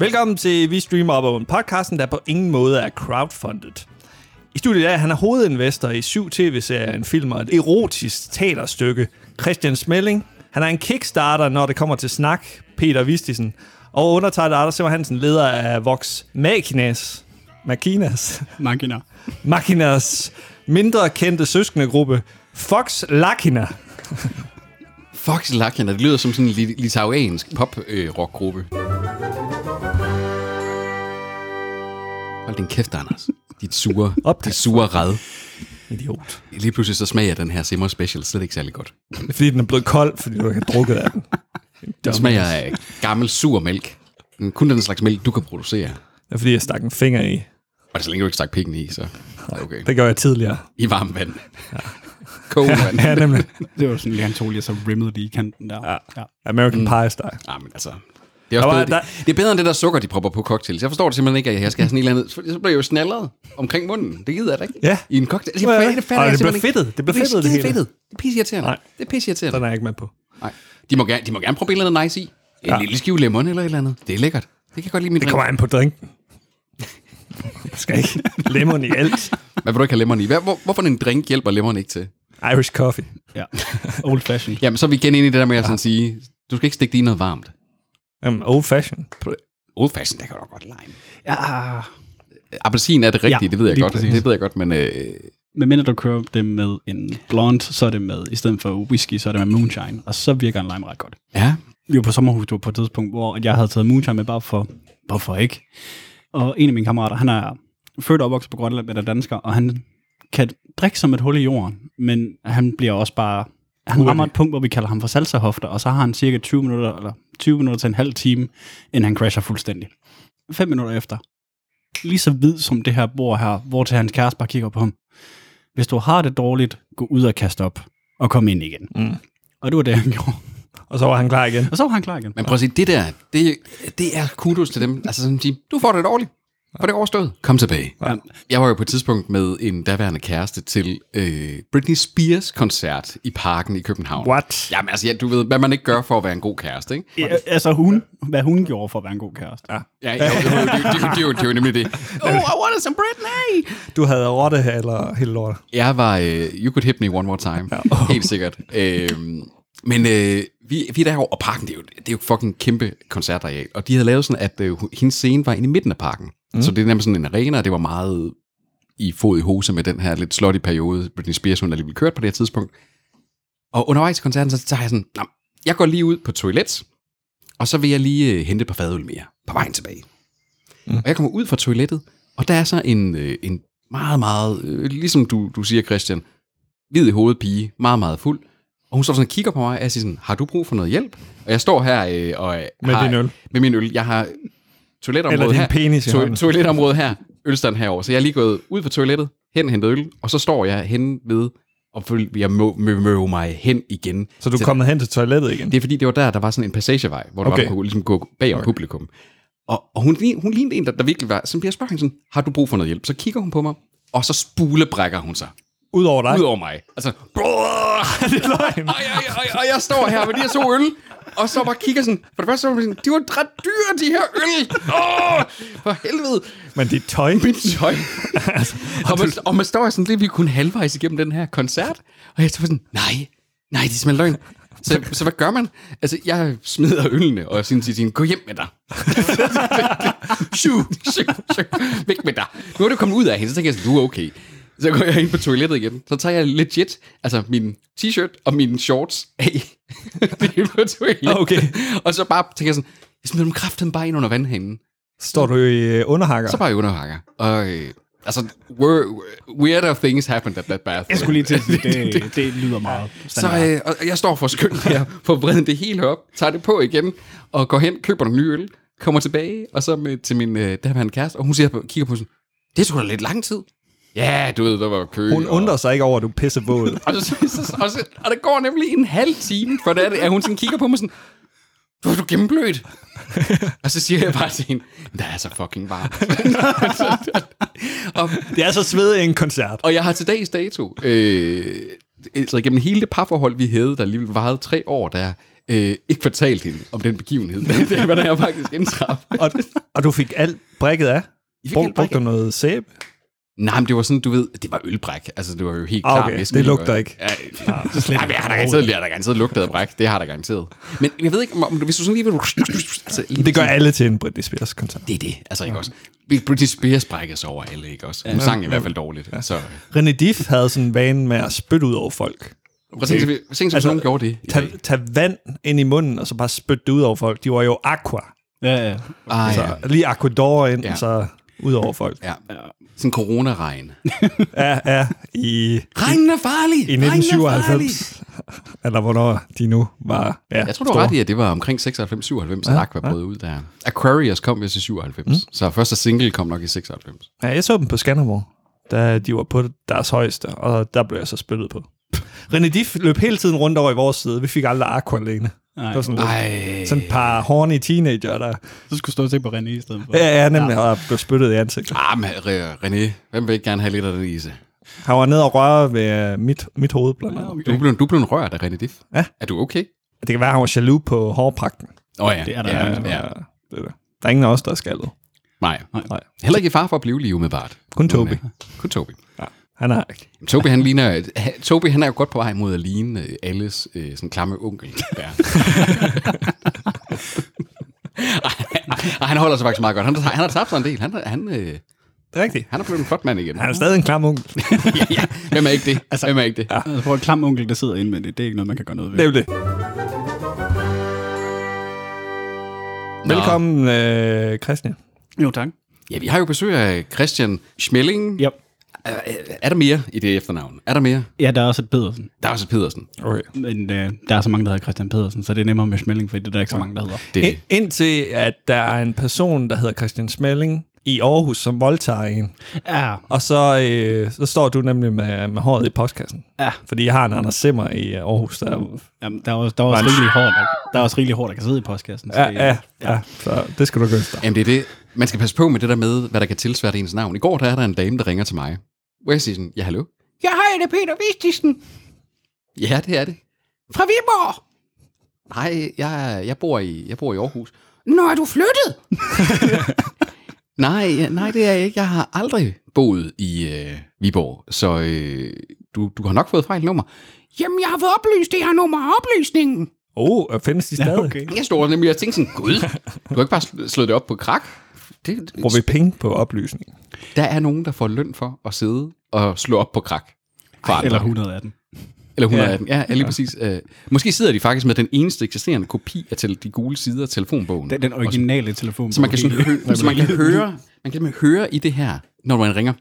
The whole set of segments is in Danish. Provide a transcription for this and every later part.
Velkommen til Vi Streamer Op en podcasten, der på ingen måde er crowdfunded. I studiet er han er hovedinvestor i syv tv-serier, en film og et erotisk teaterstykke. Christian Smelling. Han er en kickstarter, når det kommer til snak. Peter Vistisen. Og undertegnet Anders Simmer Hansen, leder af Vox Machinas. Machinas. Machina. Machinas mindre kendte søskendegruppe. Fox Lachina. Fox Lachina, det lyder som sådan en lit- litauiansk pop-rockgruppe. Hold din kæft, Anders. Dit sure, Op. dit sure red. Idiot. Lige pludselig så smager den her Simmer Special slet ikke særlig godt. Det er fordi, den er blevet kold, fordi du ikke har drukket af den. Den smager af gammel sur mælk. Kun den slags mælk, du kan producere. Det er fordi, jeg stak en finger i. Og det er så længe du ikke stak pikken i, så det okay. Det gjorde jeg tidligere. I varmt vand. Kogende vand. Ja, nemlig. Det var sådan lige, han tog lige, så rimmede lige i kanten der. Ja. ja. American Pie style. Ah, men altså... Det er, også Der bedre, det, det er bedre end det der sukker, de propper på cocktails. Jeg forstår det simpelthen ikke, at jeg skal have sådan en eller anden... Så bliver jeg jo snallet omkring munden. Det gider jeg da ikke. Ja. I en cocktail. Det, Ja, ja. det, Og jeg det bliver fedtet. Det bliver fedtet, det hele. fedtet. Det er pisseirriterende. Nej. Det er pisseirriterende. Den er jeg ikke med på. Nej. De må, gerne, de må gerne prøve noget nice i. En Ja. ja. lille skive lemon eller et eller andet. Det er lækkert. Det kan jeg godt lide min Det kommer an på drinken. Jeg skal ikke lemon i alt. Hvad vil du ikke have lemon i? Hvad, hvor, hvorfor en drink hjælper lemon ikke til? Irish coffee. ja. Old fashion. Jamen, så er vi igen inde i det der med at sådan sige, du skal ikke stikke det i noget varmt. Um, old fashion. Old fashion, der kan du godt lime. Ja. Appelsin er det rigtige, Ja, det ved jeg godt. præcis. Det ved jeg godt, men øh, Men mindre du kører det med en blonde, så er det med, i stedet for whisky, så er det med moonshine. Og så virker en lime ret godt. ja, Vi var på sommerhustur på et tidspunkt, hvor jeg havde taget moonshine med bare for, hvorfor ikke? Og en af mine kammerater, han er født og opvokset på Grønland, men er dansker, og han kan drikke som et hul i jorden, men han bliver også bare... Han Hurtig. rammer et punkt, hvor vi kalder ham for salsahofter, og så har han cirka 20 minutter, eller 20 minutter til en halv time, inden han crasher fuldstændig. Fem minutter efter. Lige så hvid som det her bord her, hvor til hans kæreste bare kigger på ham. Hvis du har det dårligt, gå ud og kaste op, og kom ind igen. Mm. Og det var det, han gjorde. Og så var han klar igen. Og så var han klar igen. men prøv at se, det der, det, det er kudos til dem. Altså at sige, du får det dårligt. For det er overstået. Kom tilbage. Ja. Jeg var jo på et tidspunkt med en daværende kæreste til øh, Britney Spears koncert i parken i København. What? Jamen altså, ja, du ved, hvad man ikke gør for at være en god kæreste, ikke? Ja, altså hun, hvad hun gjorde for at være en god kæreste. Ja. Ja, ja det, det, det, det, det, det, det er jo nemlig det. Oh, I wanted some Britney! Du havde rotte eller hele lortet. Jeg var, øh, you could hit me one more time. Ja. Helt sikkert. Øh, men øh, vi, vi er derovre, og parken, det er, jo, det er jo fucking kæmpe koncertareal. Og de havde lavet sådan, at øh, hendes scene var inde i midten af parken. Mm. Så det er nemlig sådan en arena, og det var meget i fod i hose med den her lidt slotty periode. Britney Spears, hun er lige kørt på det her tidspunkt. Og undervejs i koncerten, så tager jeg sådan, "Nå, jeg går lige ud på toilet, og så vil jeg lige øh, hente et par fadøl mere på vejen tilbage. Mm. Og jeg kommer ud fra toilettet, og der er så en, øh, en meget, meget, øh, ligesom du, du siger, Christian, hvid i hovedet pige, meget, meget fuld. Og hun står sådan og kigger på mig, og jeg siger sådan, har du brug for noget hjælp? Og jeg står her øh, og Med har, din øl. Med min øl. Jeg har toiletområdet her. penis hånden. toiletområdet her, ølstand herover. Så jeg er lige gået ud fra toilettet, hen hentet øl, og så står jeg hen ved, og jeg må, må, må mig hen igen. Så du er kommet hen til toilettet igen? det er fordi, det var der, der var sådan en passagevej, hvor der Okay. var, man kunne ligesom gå bag om okay. publikum. Og, og hun, hun lignede en, der, der virkelig var... Så bliver jeg spørger hende sådan, har du brug for noget hjælp? Så kigger hun på mig, og så spulebrækker hun sig. Udover dig? Ud over mig. Altså, brrr, det er løgn. og, jeg, og, og, og jeg står her med de her to øl, og så bare kigger sådan... For det første så var jeg sådan, de var ret dyre, de her øl. Åh, for helvede. Men dit tøj? Mit tøj. og, man, og man står sådan lidt, vi er kun halvvejs igennem den her koncert. Og jeg står sådan, nej, nej, det er simpelthen løgn. Så, så hvad gør man? Altså, jeg smider ølene, og siger til hende, gå hjem med dig. shoo, shoo, shoo, væk med dig. Nu er du kommet ud af hende, så tænker jeg du er okay. Så går jeg ind på toilettet igen. Så tager jeg legit, altså min t-shirt og mine shorts af. det er på toilettet. Okay. Og så bare tænker jeg sådan, jeg smider dem kraften bare ind under vandhanen. Står du i øh, underhakker? Så bare i underhakker. Og øh, altså, were, weirder things happened at that bath. Jeg skulle lige til at sige, det, det lyder meget Så øh, og jeg står for skønt her, for at det hele op, tager det på igen, og går hen, køber en ny øl, kommer tilbage, og så med, til min øh, daværende kæreste, og hun siger, på- kigger på sådan, det skulle da lidt lang tid. Ja, du ved, der var kø. Hun og- undrer sig ikke over, at du pisser våd. og, så, så, og, så, og det går nemlig en halv time, for det er, det, at hun sådan kigger på mig sådan, du er du gennemblødt. og så siger jeg bare til hende, der er så fucking varmt. og, Det er så svedigt en koncert. og jeg har til dags dato, øh, altså igennem hele det parforhold, vi havde, der alligevel varede tre år, der øh, ikke fortalte hende om den begivenhed. det var der jeg faktisk indtraf. Og, og du fik alt brækket af? Brug, brugte du noget sæbe? Nej, men det var sådan, du ved, det var ølbræk. Altså, det var jo helt Ah, klart. okay. Det lugter ikke. Ja, ja, men jeg har da garanteret, jeg har da garanteret lugtet af bræk. Det har der garanteret. Men jeg ved ikke, om, hvis du sådan lige vil... Altså, lige Det gør alle til en Britney Spears koncert. Det er det, altså ikke også. Britney Spears brækker sig over alle, ikke også? Hun sang i hvert fald dårligt. Ja. Så René Diff havde sådan en vane med at spytte ud over folk. tænke, hvis- tænk, hvis Altså, nogen gjorde det. Tag, tag vand ind i munden, og så bare spytte det ud over folk. De var jo aqua. Ja, ja. Ah, Så ja. lige Aquador ind, Ja. ja. så ud over folk. ja. Sådan corona-regn. Ja, ja, i, Regnen er farlig! i 1997. Eller hvornår de nu var ja, Jeg tror, du har ret i, at det var omkring 96-97, at Aqua brød ud der. Aquarius kom vist i 97, mm. så første single kom nok i 96. Ja, jeg så dem på Skanderborg, da de var på deres højeste, og der blev jeg så spyttet på. René Diff løb hele tiden rundt over i vores side. Vi fik aldrig aqua alene. Nej. Det var sådan, lidt, sådan et par horny teenager, der Så skulle du stå og se på René i stedet for. ja, ja, nemlig ja. blev spyttet i ansigtet. Ah, men Re- René, hvem vil ikke gerne have lidt af den ise? Han var nede og røre ved øh, mit, mit hoved, blandt andet. Du er blevet, du er blevet rørt af René Diff. Ja. Er du okay? Det kan være, at han var jaloux på hårpragten. Åh oh, ja. Det er der ja, nærmest. ja. det er det. Der er ingen af os, der er skaldet. Nej. Nej. Heller ikke i far for at blive lige umiddelbart. Kun Toby. Kun Toby. Ja, han er. Toby, han ligner... Toby, han er jo godt på vej mod at ligne øh, alles øh, sådan klamme onkel. Ja. Ej, han holder sig faktisk meget godt. Han, han har tabt sig en del. Han, er- han, øh, Det er rigtigt. han er blevet en flot mand igen. Han er stadig en klam onkel. ja, ja. Hvem er ikke det? Altså, Hvem er ikke det? Ja. Jeg tror, en klam onkel, der sidder inde med det, det er ikke noget, man kan gøre noget ved. Det er jo det. Velkommen, øh, Christian. Jo, tak. ja, vi har jo besøg af Christian Schmeling. Ja. Er, er der mere i det efternavn? Er der mere? Ja, der er også et Pedersen. Der er også et Pedersen. Okay. Men øh, der er så mange, der hedder Christian Pedersen, så det er nemmere med Smelling, fordi det er der ikke så mange, der hedder. Det, Ind, indtil at der er en person, der hedder Christian Smelling i Aarhus, som voldtager en. Ja. Og så, øh, så står du nemlig med, med håret i postkassen. Ja. Fordi jeg har en Anders Simmer i øh, Aarhus, der... Jamen, der er også, der er også rigeligt hårdt, der, der er også rigeligt hårdt, der kan sidde i postkassen. så Ja, det- ja, ja, så det skal du gøre. Jamen det er det. Man skal passe på med det der med, hvad der kan tilsvære ens navn. I går der er der en dame, der ringer til mig. Hvor jeg siger sådan, ja hallo? Ja hej, det er Peter Vistisen. Ja, det er det. Fra Viborg? Nej, jeg, jeg, bor i, jeg bor i Aarhus. Nå, er du flyttet? nej, nej, det er jeg ikke. Jeg har aldrig boet i øh, Viborg, så øh, du, du har nok fået fejl nummer. Jamen, jeg har fået oplyst det her nummer af oplysningen. Oh, findes de stadig? Ja, okay. Jeg står nemlig og tænkte sådan, gud, du har ikke bare sl- slået det op på krak. Det, Bruger vi penge på oplysning? der er nogen, der får løn for at sidde og slå op på krak. For andre. Eller 118. Eller 118. Ja, ja lige præcis. Uh, måske sidder de faktisk med den eneste eksisterende kopi af til de gule sider af telefonbogen. Den, den originale telefon. så man kan, sådan hø- så man kan høre, man kan høre i det her, når man ringer.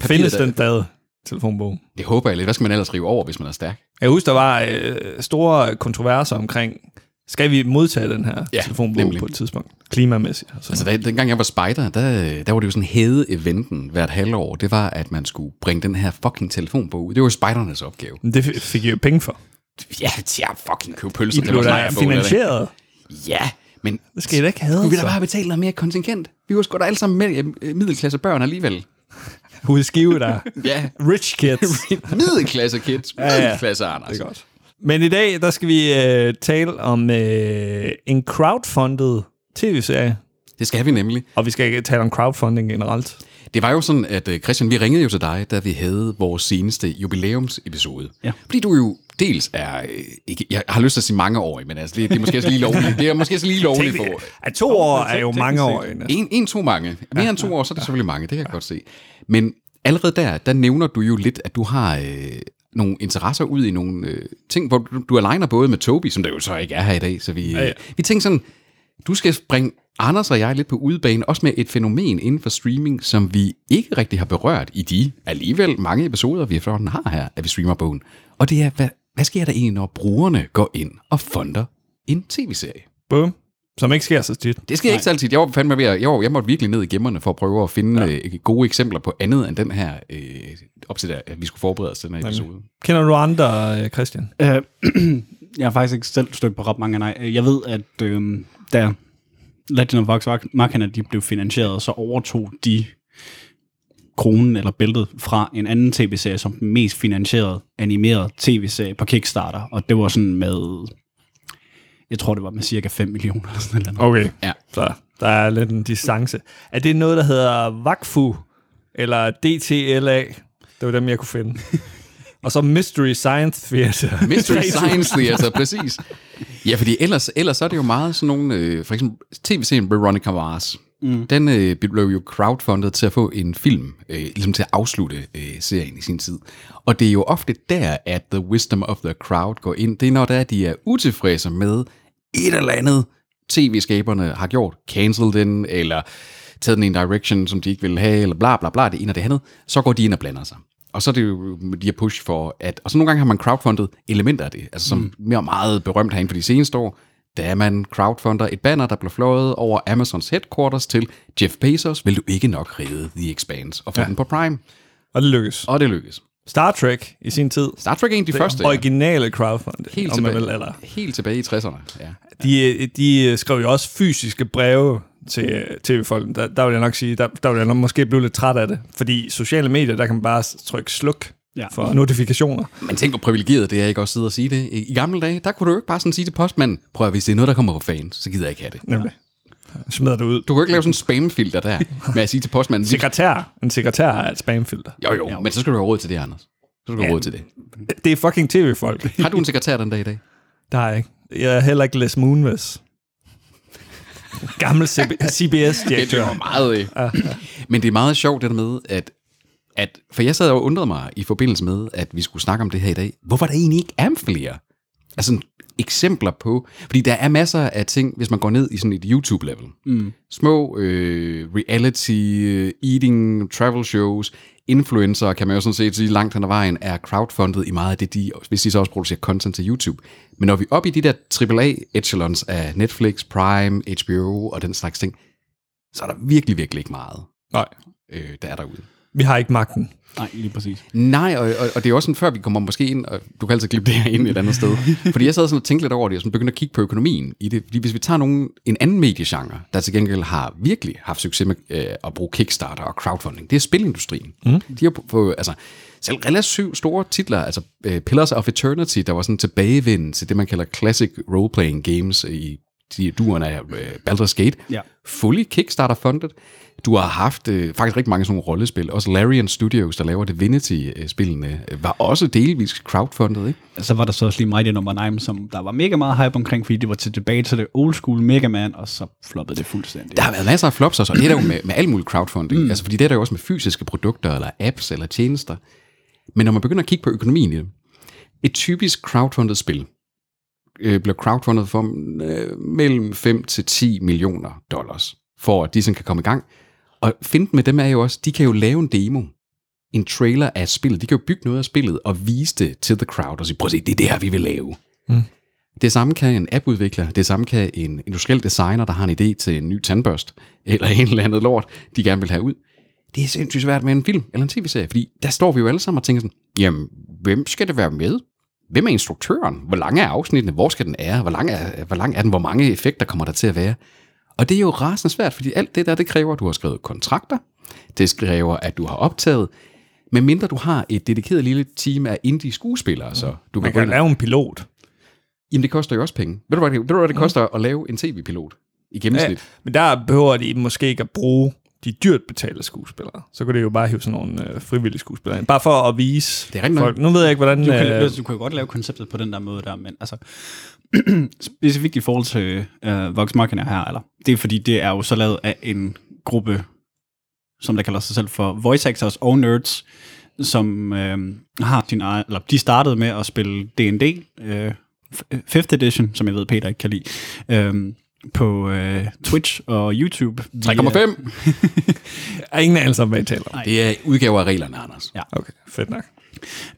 Findes den stadig, telefonbogen? Det håber jeg lidt. Hvad skal man ellers rive over, hvis man er stærk? Jeg husker, der var øh, store kontroverser omkring, skal vi modtage den her Ja, ja, telefonbog nemlig. på et tidspunkt? Klimamæssigt. Altså. Altså, da, dengang jeg var spider, der, der var det jo sådan hede-eventen hvert halvår. Det var, at man skulle bringe den her fucking telefonbog ud. Det var jo spidernes opgave. Det fik I jo penge for. Ja, jeg fucking købe I pølser. blev da finansieret. Ja, men Det skal I da ikke have. skulle vi da så. bare betale noget mere kontingent? Vi var sgu da alle sammen med, øh, middelklasse børn alligevel. Ude i skive der. Ja, Rich kids. middelklasse kids. Ja, ja. Middelklasse Anders. Det er godt. Men i dag, der skal vi øh, tale om øh, en crowdfunded tv-serie. Det skal vi nemlig. Og vi skal ikke tale om crowdfunding generelt. Det var jo sådan, at øh, Christian, vi ringede jo til dig, da vi havde vores seneste jubilæumsepisode. Ja. Fordi du jo dels er, øh, ikke, jeg har lyst til at sige mange år, men altså, det, det er måske også lige lovligt. Det er måske også lige lovligt for... At to år er jo mange år. En, en, to mange. Mere end to år, så er det selvfølgelig mange. Det kan jeg godt se. Men allerede der, der nævner du jo lidt, at du har øh, nogle interesser ud i nogle øh, ting, hvor du, du aligner både med Toby, som der jo så ikke er her i dag. Så vi, ja, Ja, vi tænker sådan, du skal bringe Anders og jeg lidt på udebane, også med et fænomen inden for streaming, som vi ikke rigtig har berørt i de alligevel mange episoder, vi efterhånden har her, af vi streamer bogen. Og det er, hvad, hvad sker der egentlig, når brugerne går ind og fonder en tv-serie? Boom. Som ikke sker så tit. Det skal jeg ikke så altid. Jeg var fandme ved at, jeg, var, jeg måtte virkelig ned i gemmerne for at prøve at finde ja. øh, gode eksempler på andet end den her, øh, op til der, at vi skulle forberede os til den her episode. Kender du andre, øh, Christian? Øh, jeg har faktisk ikke selv stødt på ret mange, nej. Jeg ved, at øh, da Legend of Vox Machina de blev finansieret, så overtog de kronen eller bæltet fra en anden tv-serie som den mest finansierede animerede tv-serie på Kickstarter, og det var sådan med, jeg tror det var med cirka 5 millioner eller sådan noget. Okay. Ja. Så der er lidt en distance. Er det noget, der hedder VACFU eller DTLA? Det var dem, jeg kunne finde. Og så Mystery Science Theater. Mystery Science Theater, præcis. Ja, fordi ellers, ellers er det jo meget sådan nogle, øh, for eksempel tv-serien Veronica Mars. Mm. Den øh, blev jo crowdfundet til at få en film, øh, ligesom til at afslutte øh, serien i sin tid. Og det er jo ofte der, at the wisdom of the crowd går ind. Det er når der, de er utilfredse med et eller andet, tv-skaberne har gjort. Cancel den, eller taget den i en direction, som de ikke ville have, eller bla bla bla, det ene og det andet. Så går de ind og blander sig. Og så er det jo de her push for, at... Og så nogle gange har man crowdfundet elementer af det, altså som mm. mere meget berømt herinde for de seneste år, da man crowdfunder et banner, der blev fløjet over Amazons headquarters til Jeff Bezos, vil du ikke nok redde The Expanse og få ja. den på Prime. Og det lykkes. Og det lykkes. Star Trek i sin tid. Star Trek er en af de Det første. ja. originale crowdfunding, Helt tilbage, vil, eller. helt tilbage i 60'erne. Ja. De, de skrev jo også fysiske breve til tv-folk. Der, der vil jeg nok sige, der, der vil jeg nok måske blive lidt træt af det. Fordi sociale medier, der kan man bare trykke sluk Ja. for notifikationer. Men tænk, hvor privilegeret det er, ikke også sidde og sige det. I, gamle dage, der kunne du jo ikke bare sådan sige til postmanden, prøv at hvis det er noget, der kommer på fan, så gider jeg ikke have det. Nemlig. Smider det ud. Du kan ikke lave sådan en spamfilter der, med at sige til postmanden, Sekretær. En sekretær er et spamfilter. jo jo, men så skal du have råd til det, Anders. Så skal du have Ja. råd til det. Det er fucking tv-folk. Har du en sekretær den dag i dag? Der er ikke. Jeg er heller ikke Les Moonves. Gammel CBS-direktør. Det var meget... Øh. Men det er meget sjovt det der med, at, at... For jeg sad og undrede mig i forbindelse med, at vi skulle snakke om det her i dag. Hvorfor der egentlig ikke er flere? Altså eksempler på... Fordi der er masser af ting, hvis man går ned i sådan et YouTube-level. Mm. Små øh, reality, øh, eating, travel shows, influencer, kan man jo sådan set sige, langt hen ad vejen, er crowdfundet i meget af det, de, hvis de så også producerer content til YouTube. Men når vi er oppe i de der AAA-echelons af Netflix, Prime, HBO og den slags ting, så er der virkelig, virkelig ikke meget, Nej, øh, der er derude. Vi har ikke magten. Nej, lige præcis. Nej, og, og, og det er også sådan, før vi kommer måske ind, og du kan altid klippe det her ind et andet sted. Fordi jeg sad sådan og tænkte lidt over det, og sådan begyndte at kigge på økonomien i det. Fordi hvis vi tager nogen, en anden mediegenre, der til gengæld har virkelig haft succes med øh, at bruge Kickstarter og crowdfunding, det er spilindustrien. Mm. De har fået, altså, selv relativt store titler, altså uh, Pillars of Eternity, der var sådan tilbagevind til det, man kalder classic role-playing games i de duerne af uh, Baldur's Gate. Ja. Fully Kickstarter-funded. Du har haft øh, faktisk rigtig mange sådan nogle rollespil. Også Larian Studios, der laver Divinity-spillene, øh, var også delvis crowdfundet, ikke? Så var der så også lige Mighty Number 9, som der var mega meget hype omkring, fordi det var til tilbage til det old school Mega Man, og så floppede det fuldstændig. Der har været masser af flops også, og det er der jo med, med al mulig crowdfunding. Mm. Altså, fordi det er der jo også med fysiske produkter, eller apps, eller tjenester. Men når man begynder at kigge på økonomien i det, et typisk crowdfundet spil øh, bliver crowdfundet for øh, mellem 5 til 10 millioner dollars, for at de sådan kan komme i gang. Og finten med dem er jo også, de kan jo lave en demo, en trailer af spillet. De kan jo bygge noget af spillet og vise det til the crowd og sige, prøv at se, det er det her, vi vil lave. Mm. Det samme kan en appudvikler, det samme kan en industriel designer, der har en idé til en ny tandbørst, eller en eller andet lort, de gerne vil have ud. Det er sindssygt svært med en film eller en tv-serie, fordi der står vi jo alle sammen og tænker sådan, jamen, hvem skal det være med? Hvem er instruktøren? Hvor lang er afsnittene? Hvor skal den være? Hvor lang er, hvor lang er den? Hvor mange effekter kommer der til at være? Og det er jo rasende svært, fordi alt det der, det kræver, at du har skrevet kontrakter. Det kræver, at du har optaget. Men mindre du har et dedikeret lille team af indie skuespillere, så du Man kan, kan lave en pilot. Jamen, det koster jo også penge. Ved du, hvad det, ved du, hvad det koster at lave en tv-pilot i gennemsnit? Men der behøver de måske ikke at bruge de dyrt betalte skuespillere. Så kunne det jo bare hive sådan nogle øh, frivillige skuespillere ind. Bare for at vise Det er rigtigt nok. folk. Nu ved jeg ikke, hvordan... Du kan, øh, øh, du kan jo godt lave konceptet på den der måde der, men altså, specifikt i forhold til øh, Vox Machina her, eller, det er fordi, det er jo så lavet af en gruppe, som der kalder sig selv for voice actors og nerds, som øh, har sin egen, eller de startede med at spille D&D, øh, 5th edition, som jeg ved, Peter ikke kan lide, øh, på øh, Twitch og YouTube. via- 3,5. er ingen anelse om, hvad I taler om. Det er udgaver af reglerne, Anders. Ja. Okay, fedt nok.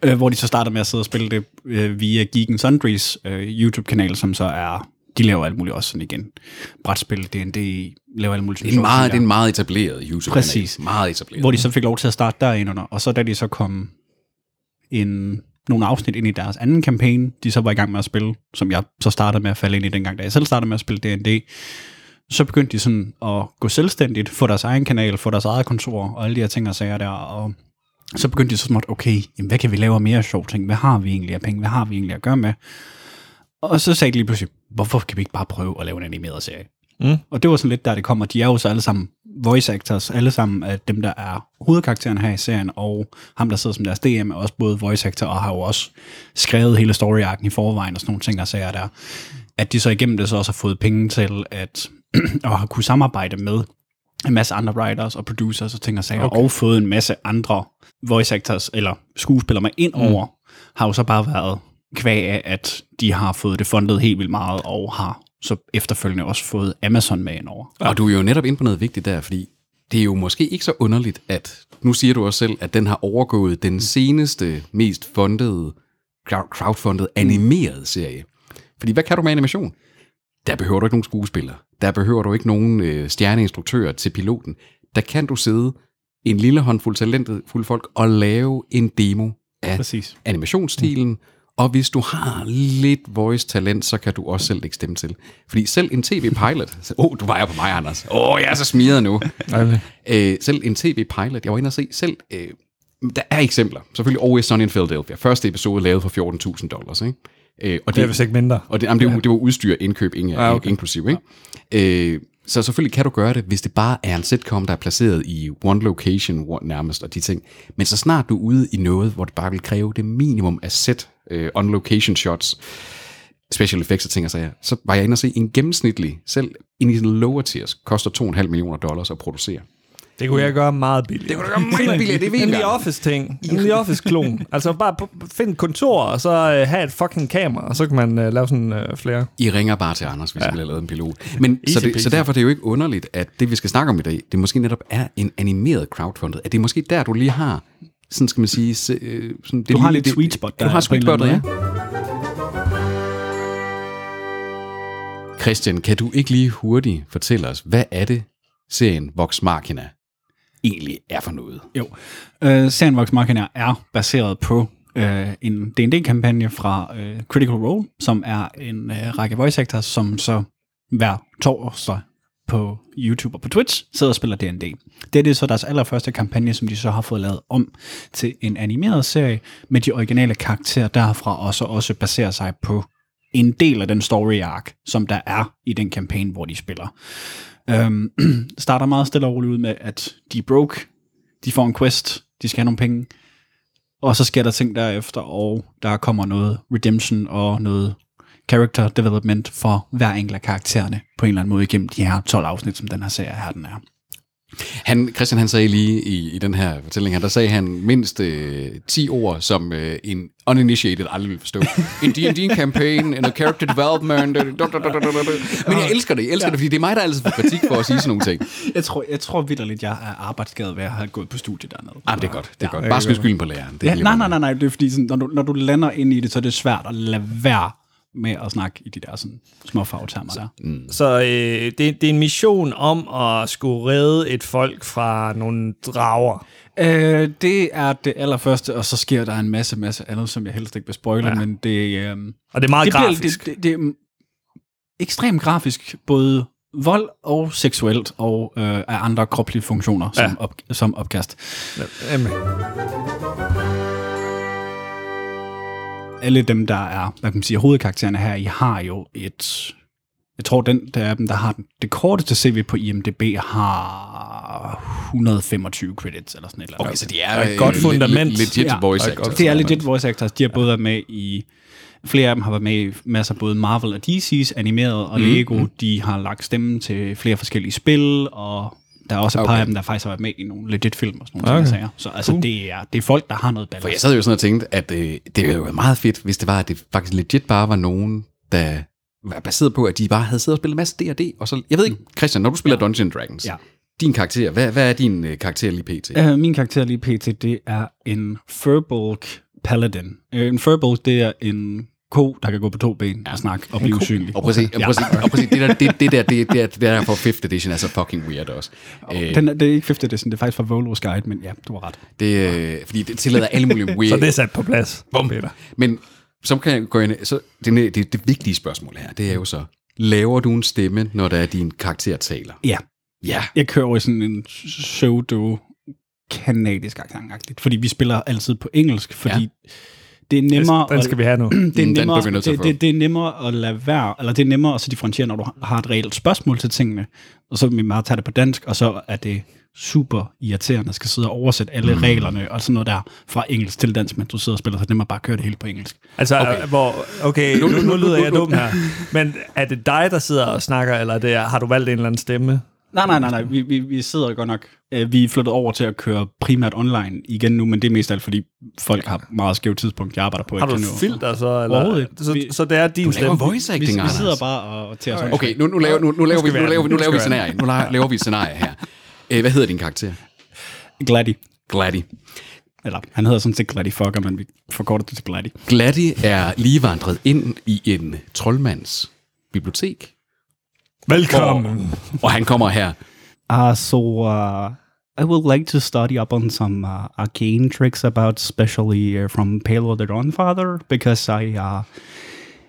øh, hvor de så starter med at sidde og spille det øh, via Geek and Sundries øh, YouTube-kanal, som så er, de laver alt muligt også sådan igen. Brætspil, D&D, laver alt muligt. Det er en meget, det er en meget etableret youtube Præcis. Meget etableret. Hvor de så fik lov til at starte derindunder, og så da de så kom en, nogle afsnit ind i deres anden kampagne, de så var i gang med at spille, som jeg så startede med at falde ind i dengang, da jeg selv startede med at spille D&D, så begyndte de sådan at gå selvstændigt, få deres egen kanal, få deres eget kontor og alle de her ting og sager der, og så begyndte de så småt, okay, jamen, hvad kan vi lave af mere sjov ting? Hvad har vi egentlig af penge? Hvad har vi egentlig at gøre med? Og så sagde de lige pludselig, hvorfor kan vi ikke bare prøve at lave en animeret serie? Mm. Og det var sådan lidt der, det kommer. De er jo så alle sammen voice actors, alle sammen af dem, der er hovedkarakteren her i serien, og ham, der sidder som deres DM, er også både voice actor, og har jo også skrevet hele story i forvejen, og sådan nogle ting, der sager der. At de så igennem det så også har fået penge til at og har kunne samarbejde med en masse andre writers og producers og ting og sager, okay. og fået en masse andre voice actors eller skuespillere med ind over, mm. har jo så bare været kvæg af, at de har fået det fundet helt vildt meget, og har så efterfølgende også fået Amazon med ind over. Og du er jo netop inde på noget vigtigt der, fordi det er jo måske ikke så underligt, at nu siger du også selv, at den har overgået den seneste, mest fundede, crowdfunded animerede serie. Fordi hvad kan du med animation? Der behøver du ikke nogen skuespiller. Der behøver du ikke nogen øh, stjerneinstruktører til piloten. Der kan du sidde en lille håndfuld talentfulde folk og lave en demo af Præcis. animationsstilen, mm. Og hvis du har lidt voice-talent, så kan du også selv lægge stemme til. Fordi selv en tv-pilot... Åh, oh, du vejer på mig, Anders. Åh, oh, jeg er så smiret nu. øh, selv en tv-pilot, jeg var inde og se selv... Øh, der er eksempler. Selvfølgelig Always Sunny in Philadelphia. Første episode lavet for 14.000 dollars, ikke? Øh, og det, det er vist ikke mindre. Og det, jamen, det, var, det var udstyr, indkøb, ingen, ah, okay. inklusiv. Ikke? Ja. Øh, så selvfølgelig kan du gøre det, hvis det bare er en sitcom, der er placeret i one location one, nærmest, og de ting. Men så snart du er ude i noget, hvor det bare vil kræve det minimum af set uh, øh, on location shots, special effects og ting og sager, så var jeg inde og se en gennemsnitlig, selv i den lower tiers, koster 2,5 millioner dollars at producere. Det kunne jeg gøre meget billigt. Det kunne du gøre meget billigt, det ved En The Office-ting. En The Office-klon. altså bare find et kontor, og så uh, have et fucking kamera, og så kan man uh, lave sådan uh, flere. I ringer bare til Anders, hvis ja. I vil have lavet en pilot. Men, så, det, så derfor er det jo ikke underligt, at det, vi skal snakke om i dag, det måske netop er en animeret crowdfunded. At det er måske der, du lige har, sådan skal man sige... Se, sådan, det du har lidt sweet spot der. Du har sweet spot, ja. Christian, kan du ikke lige hurtigt fortælle os, hvad er det, serien Vox Machina egentlig er for noget. Jo, uh, Sandbox Machina er baseret på uh, en D&D-kampagne fra uh, Critical Role, som er en uh, række voice actors, som så hver torsdag på YouTube og på Twitch sidder og spiller D&D. Det er det så deres allerførste kampagne, som de så har fået lavet om til en animeret serie med de originale karakterer derfra, og så også baserer sig på en del af den story arc, som der er i den kampagne, hvor de spiller. Øhm, starter meget stille og roligt ud med, at de er broke, de får en quest, de skal have nogle penge, og så sker der ting derefter, og der kommer noget redemption og noget character development for hver enkelt af karaktererne på en eller anden måde igennem de her 12 afsnit, som den her serie her den er. Han, Christian han sagde lige i, i den her fortælling her, der sagde han mindst øh, 10 ord, som øh, en uninitiated aldrig vil forstå. En D&D campaign, en character development. Men jeg elsker det, jeg elsker ja. det, fordi det er mig, der altid får kritik for at sige sådan nogle ting. Jeg tror, jeg tror vidderligt, jeg er arbejdsskadet ved at have gået på studiet dernede. Ah, det er godt, det er ja. godt. Bare skyld skylden på læreren. Det ja, nej, nej, nej, nej, det er fordi, sådan, når, du, når du lander ind i det, så er det svært at lade være med at snakke i de der sådan, små fagtermer der. Mm. Så øh, det, det er en mission om at skulle redde et folk fra nogle drager. Øh, det er det allerførste, og så sker der en masse, masse andet, som jeg helst ikke vil spoile, ja. men det... Øh, og det er meget det grafisk. Bliver, det, det, det er ekstremt grafisk, både vold og seksuelt, og øh, af andre kroplige funktioner som, ja. op, som opkast. Ja, jamen alle dem, der er, hvad kan man sige, hovedkaraktererne her, I har jo et, jeg tror, den der er dem, der har det korteste CV på IMDb, har 125 credits eller sådan et eller andet. Okay, så de er et godt fundament. Legit voice actors. Det er legit voice actors. De har både været med i Flere af dem har været med i masser af både Marvel og DC's animeret, og mm. Lego, de har lagt stemmen til flere forskellige spil, og der er også et par okay. af dem, der faktisk har været med i nogle legit film og sådan nogle okay. ting. Så altså, cool. det, er, det er folk, der har noget ballast. For jeg sad jo sådan og tænkte, at øh, det ville jo meget fedt, hvis det var, at det faktisk legit bare var nogen, der var baseret på, at de bare havde siddet og spillet en masse D&D. Og så, jeg ved ikke, mm. Christian, når du spiller ja. Dungeons Dragons, ja. din karakter, hvad, hvad er din øh, karakter lige pt? Uh, min karakter lige pt, det er en Furbolg Paladin. Uh, en Furbolg, det er en ko, der kan gå på to ben og snakke og blive usynlig. Og præcis, ja. og præcis, og præcis det, der, det, det der, det, det, det der for 5th edition er så fucking weird også. Øh, Den, det er ikke 5th edition, det er faktisk fra Volos Guide, men ja, du har ret. Det, øh, fordi det tillader alle mulige weird... så det er sat på plads. Bum. Men som kan gå ind, så det, det, det vigtige spørgsmål her, det er jo så, laver du en stemme, når der er din karakter taler? Ja, Ja. jeg kører i sådan en pseudo kanadisk accent fordi vi spiller altid på engelsk, fordi Ja. Det er nemmere Den skal vi have nu. det er Mm, den nemmere, at det, det, det, er nemmere at lade være, eller det er nemmere at så differentiere, når du har et reelt spørgsmål til tingene, og så vil vi bare tage det på dansk, og så er det super irriterende at skal sidde og oversætte alle mm. reglerne og sådan noget der fra engelsk til dansk, men du sidder og spiller, så det er nemmere bare at køre det hele på engelsk. Altså, okay. hvor, okay, nu, nu lyder jeg dum her. Men er det dig, der sidder og snakker, eller er det, har du valgt en eller anden stemme? Nej, nej, nej, nej. Vi, vi, vi sidder godt nok. Øh, Vi er flyttet over til at køre primært online igen nu, men det er mest alt, fordi folk har meget skævt tidspunkt, jeg arbejder på. Har du nå- filter så? Overhovedet Eller? ikke. Så, Vi- så det er din Du laver stemme? voice Vi, acting, vi Anders. sidder bare og til os. Okay, nu, nu, laver, nu, nu, laver, vi, vi nu, laver, nu laver vi et vi scenarie. Nu la- laver vi et scenarie her. Øh, Hvad hedder din karakter? Gladdy. Gladdy. Eller, han hedder sådan set Gladdy Fucker, men vi forkorter det til Gladdy. Gladdy er lige vandret ind i en troldmands bibliotek, Velkommen. og han kommer her. Uh, so, uh, I would like to study up on some uh, arcane tricks about, especially uh, from Palo the Dawnfather, because I, uh,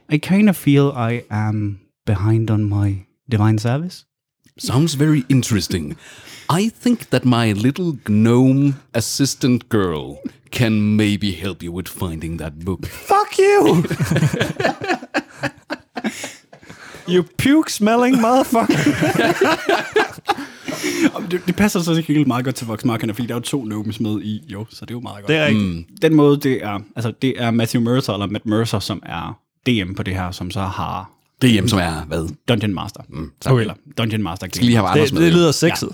I kind of feel I am behind on my divine service. Sounds very interesting. I think that my little gnome assistant girl can maybe help you with finding that book. Fuck you! you puke-smelling motherfucker. Det, det passer så ikke helt meget godt til Vox Machina, fordi der er jo to gnomes med i, jo, så det er jo meget godt. Det er rigtigt. Mm. Den måde, det er, altså det er Matthew Mercer, eller Matt Mercer, som er DM på det her, som så har hjemme, som er hvad? Dungeon Master. Mm, Okay. Eller Dungeon Master Skal lige have Anders Det, med. det lyder sexet.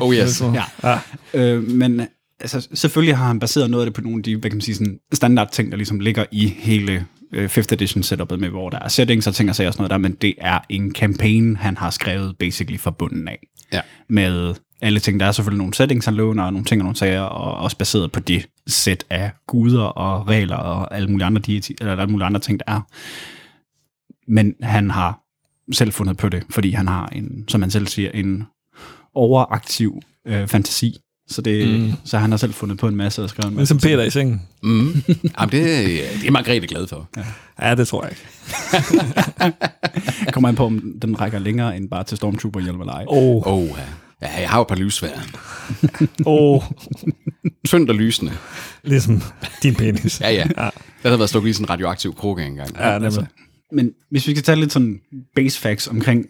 Oh yes. Ja. Ja. Øh, men altså, selvfølgelig har han baseret noget af det på nogle af de, hvad kan man sige, sådan standard ting, der ligesom ligger i hele 5th edition setupet med, hvor der er settings og ting og sager og sådan noget der, men det er en campaign, han har skrevet basically fra bunden af. Ja. Med alle ting. Der er selvfølgelig nogle settings, han låner, og nogle ting og nogle sager, og også baseret på det sæt af guder og regler og alle mulige andre, deity, eller alle mulige andre ting, der er. Men han har selv fundet på det, fordi han har en, som han selv siger, en overaktiv øh, fantasi. Så, det, mm. så han har selv fundet på en masse og skrevet en masse. Ligesom Peter i sengen. Mm. Jamen, det, det er Margrethe glad for. Ja. Ja, det tror jeg ikke. Kommer an på, om den rækker længere end bare til Stormtrooper hjelm eller ej. Åh, Oh, ja. ja, jeg har jo et par lysvær. oh, Tyndt og lysende. ligesom din penis. Ja, ja. Der havde været stukket i sådan en radioaktiv krukke engang. Ja, nemlig. Men hvis vi skal tage lidt sådan base facts omkring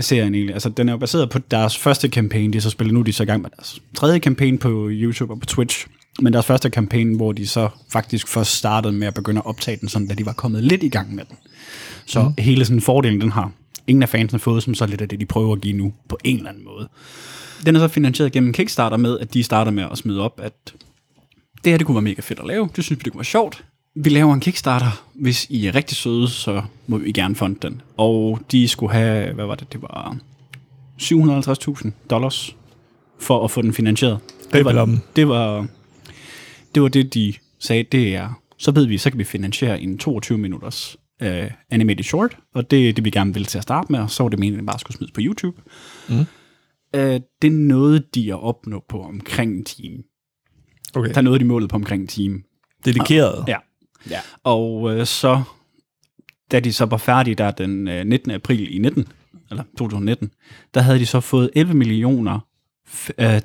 serien egentlig, altså den er jo baseret på deres første campaign, de så spillet nu, er de så i gang med deres tredje campaign på YouTube og på Twitch, men deres første campaign, hvor de så faktisk først startede med at begynde at optage den, sådan da de var kommet lidt i gang med den. Så mm. hele sådan fordelen, den har ingen af fansene fået, som så lidt af det, de prøver at give nu, på en eller anden måde. Den er så finansieret gennem Kickstarter med, at de starter med at smide op, at det her det kunne være mega fedt at lave. Det synes vi, det kunne være sjovt. Vi laver en Kickstarter. Hvis I er rigtig søde, så må vi gerne fonde den. Og de skulle have, hvad var det, det var 750.000 dollars for at få den finansieret. Det var, det var, det var det, de sagde, det er, så ved vi, så kan vi finansiere en 22 minutters uh, animated short, og det er det, vi gerne vil til at starte med, og så var det meningen, at bare skulle smides på YouTube. Mm. Uh, det er noget, de er opnået på omkring en time. Okay. Der er noget, de målede på omkring en time. Dedikeret. Ja. Ja. Og øh, så, da de så var færdige der den øh, 19. april i 19, eller 2019, der havde de så fået 11 millioner f- øh,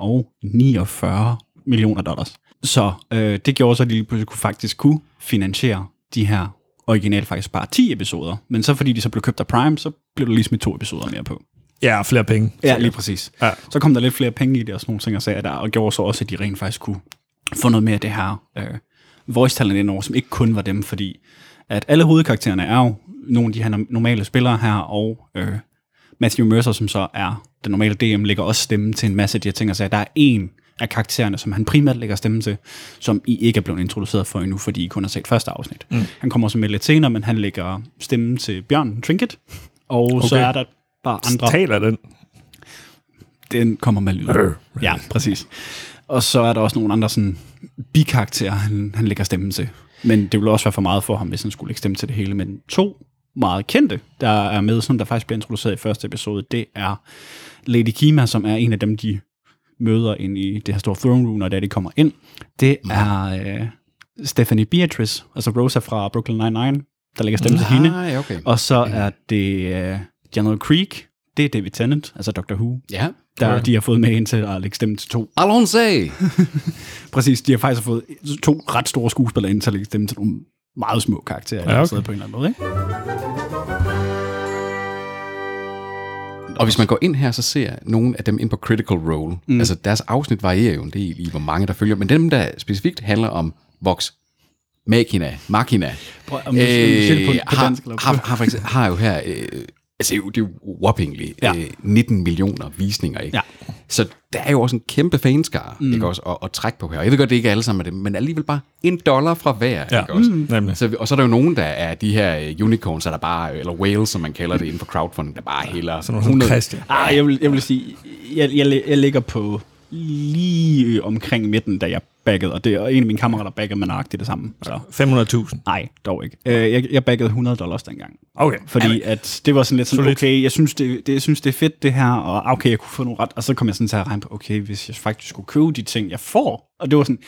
385.449 millioner dollars. Så øh, det gjorde så, at de lige pludselig kunne faktisk kunne finansiere de her originalt faktisk bare 10 episoder. Men så fordi de så blev købt af Prime, så blev der lige smidt to episoder mere på. Ja, flere penge. Ja, lige præcis. Ja. Så kom der lidt flere penge i det og sådan nogle ting og sager der, og gjorde så også, at de rent faktisk kunne få noget mere af det her øh, voice talent indover, som ikke kun var dem, fordi at alle hovedkaraktererne er jo nogle af de her no- normale spillere her, og øh, Matthew Mercer, som så er den normale DM, lægger også stemme til en masse af de her ting og sager. Der er en af karaktererne, som han primært lægger stemme til, som I ikke er blevet introduceret for endnu, fordi I kun har set første afsnit. Mm. Han kommer også med lidt senere, men han lægger stemme til Bjørn Trinket, og okay. så er der bare andre Taler den. den kommer med lyd. Ja, præcis. Og så er der også nogle andre sådan bikarakterer, han, han lægger stemmen til. Men det ville også være for meget for ham, hvis han skulle lægge stemme til det hele. Men to meget kendte, der er med, som der faktisk bliver introduceret i første episode, det er Lady Kima, som er en af dem, de møder ind i det her store throne room, og da de kommer ind. Det er øh, Stephanie Beatrice, altså Rosa fra Brooklyn Nine-Nine, der lægger stemme til hende. Nej, okay. Og så er det uh, General Creek, det er David Tennant, altså Doctor Who, Ja. der de har fået med ind til at lægge stemme til to. Alonso! Præcis, de har faktisk fået to ret store skuespillere ind til at lægge stemme til nogle meget små karakterer, Ja, ja, okay. okay. på en eller anden måde. Ikke? Og hvis man går ind her, så ser nogle af dem ind på Critical Role. Mm. Altså deres afsnit varierer jo en del i, hvor mange der følger. Men dem, der specifikt handler om Vox Machina, Machina, Prøv, om øh, på, på har, dansk på har, har, for eksempel, har jo her, øh, altså det er jo, det whoppingly, ja. Ja. øh, 19 millioner visninger, ikke? Ja. Så der er jo også en kæmpe fanskare, mm. ikke også, at, at trække på her. Jeg ved godt, det ikke er alle sammen af dem, men alligevel bare en dollar fra hver, Ja. ikke også? Mm. Nemlig. Så, og så er der jo nogen, der er de her øh, unicorns, der bare, eller whales, som man kalder det inden for crowdfunding, der bare hælder Sådan noget som Christian. Ah, jeg vil, jeg vil sige, jeg, jeg, jeg ligger på lige omkring midten, da jeg baggede, og det er en af mine kammerater baggede med nøjagtigt det samme. Så. 500.000. Nej, dog ikke. Øh, jeg, jeg baggede 100 dollars dengang. Okay. Fordi at det var sådan lidt sådan, okay, jeg synes, det, det, jeg synes, det er fedt det her, og okay, jeg kunne få nogle ret, og så kom jeg sådan til at regne på, okay, hvis jeg faktisk skulle købe de ting, jeg får, og det var sådan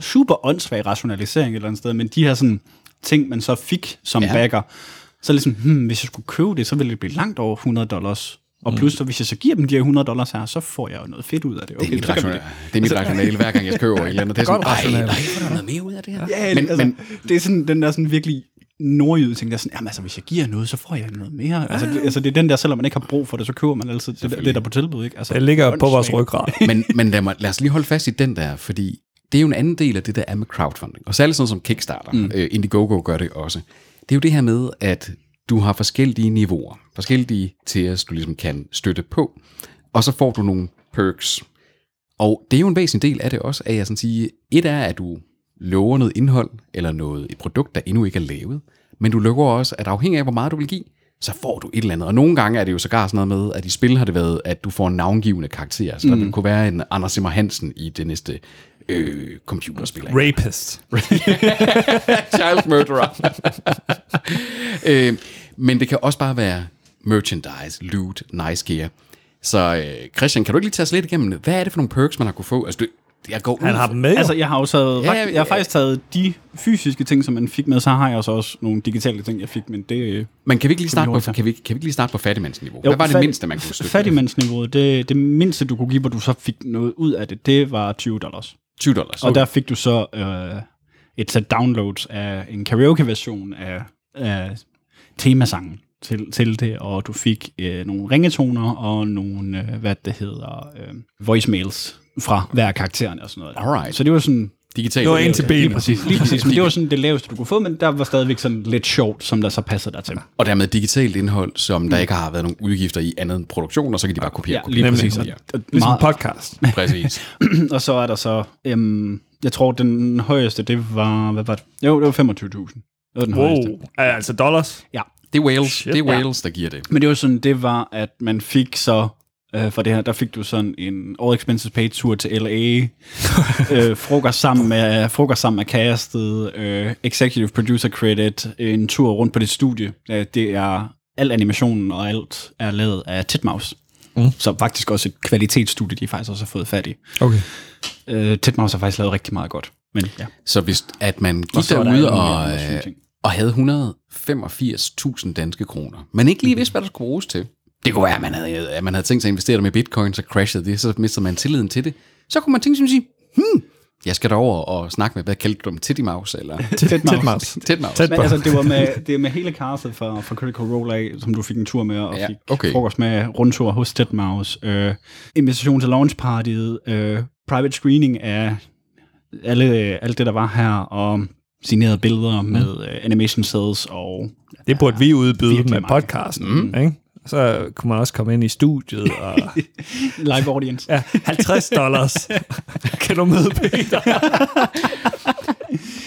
super åndssvag rationalisering et eller andet sted, men de her sådan ting, man så fik som ja. bagger, så ligesom, hmm, hvis jeg skulle købe det, så ville det blive langt over 100 dollars. Og plus, så hvis jeg så giver dem de her 100 dollars her, så får jeg jo noget fedt ud af det. Det er mit, så kan man rationale, det er mit rationale, hver gang jeg køber et eller andet. Det er sådan, Godt ej, rationale. nej, får du noget mere ud af det her? Ja, men, altså, men, det er sådan den der sådan virkelig nordjyde ting, der er sådan, jamen altså, hvis jeg giver noget, så får jeg noget mere. Altså, det, altså, det er den der, selvom man ikke har brug for det, så køber man altid det, der- det der er på tilbud, ikke? Altså, Det ligger på vores ryggrad. men, men lad, mig, lad os lige holde fast i den der, fordi det er jo en anden del af det, der er med crowdfunding. Og særligt sådan som Kickstarter, mm. uh, Indiegogo gør det også. Det er jo det her med, at du har forskellige niveauer, forskellige tiers, du ligesom kan støtte på, og så får du nogle perks. Og det er jo en væsentlig del af det også, at jeg sådan sige, et er, at du lover noget indhold, eller noget, et produkt, der endnu ikke er lavet, men du lover også, at afhængig af, hvor meget du vil give, så får du et eller andet. Og nogle gange er det jo sågar sådan noget med, at i spil har det været, at du får en navngivende karakter. Så mm. der vil kunne være en Anders Simmer Hansen i det næste øh, computerspil. Rapist. Child murderer. øh, men det kan også bare være merchandise, loot, nice gear. Så øh, Christian, kan du ikke lige tage os lidt igennem, hvad er det for nogle perks, man har kunne få? Altså, du, jeg går ud Han har dem med, jo. Altså, jeg har jo taget, Ja, ja, ja, jeg har faktisk taget de fysiske ting, som man fik med, så har jeg også, også nogle digitale ting, jeg fik, men det... øh, Men kan vi ikke lige starte på, kan vi, kan vi ikke lige starte på fattigmandsniveau? Hvad var det fat- mindste, man kunne støtte? Fattigmandsniveauet, det, det mindste, du kunne give, hvor du så fik noget ud af det, det var 20 dollars. 20 dollars. Og der fik du så øh, et sæt downloads af en karaoke-version af, af temasangen til, til det, og du fik øh, nogle ringetoner og nogle, øh, hvad det hedder, øh, voicemails fra hver af karaktererne og sådan noget. Alright. Så det var sådan... Digitalt. Det var en til Lige benet. præcis, lige præcis. Men det var sådan det laveste, du kunne få, men der var stadigvæk sådan lidt sjovt, som der så passede der til. Og dermed digitalt indhold, som der ikke har været nogen udgifter i andet end produktion, og så kan de bare kopiere. Ja, kopiere, lige præcis. og Ligesom meget, podcast. Præcis. og så er der så, øhm, jeg tror, den højeste, det var, hvad var det? Jo, det var 25.000. Det var den højeste. Wow. Altså dollars. Ja, Det er Wales, Shit. det er Wales der giver det. men det var sådan, det var, at man fik så, øh, for det her, der fik du sådan en all expenses paid tur til LA, øh, frokost sammen med, frokost sammen med castet, øh, executive producer credit, en tur rundt på dit studie. Øh, det er, al animationen og alt er lavet af Titmouse. Mm. Så faktisk også et kvalitetsstudie, de faktisk også har fået fat i. Okay. Øh, Titmouse har faktisk lavet rigtig meget godt. Men ja. Så hvis at man gik Og er derude og, sådan øh, og havde 185.000 danske kroner, men ikke lige vidste, hvad der skulle bruges til. Det kunne være, at man havde, at man havde tænkt sig at investere med bitcoin, så crashede det, så mistede man tilliden til det. Så kunne man tænke sig at sige, hmm, jeg skal derover og snakke med, hvad kaldte du dem, Titty Mouse, eller Titmouse. Titmouse. Tæt Men altså, det var med, det er med hele castet fra, fra Critical Role af, som du fik en tur med, og Ja, ja, fik okay. frokost med rundtur hos Deadmau5, øh, invitation til launchpartiet, øh, private screening af alle, alt det, der var her, og signerede billeder mm. med øh, animation cells og... Det burde vi udbyde med podcasten. Mm. Ikke? Så kunne man også komme ind i studiet og... Live audience. Ja, 50 dollars. kan du møde Peter?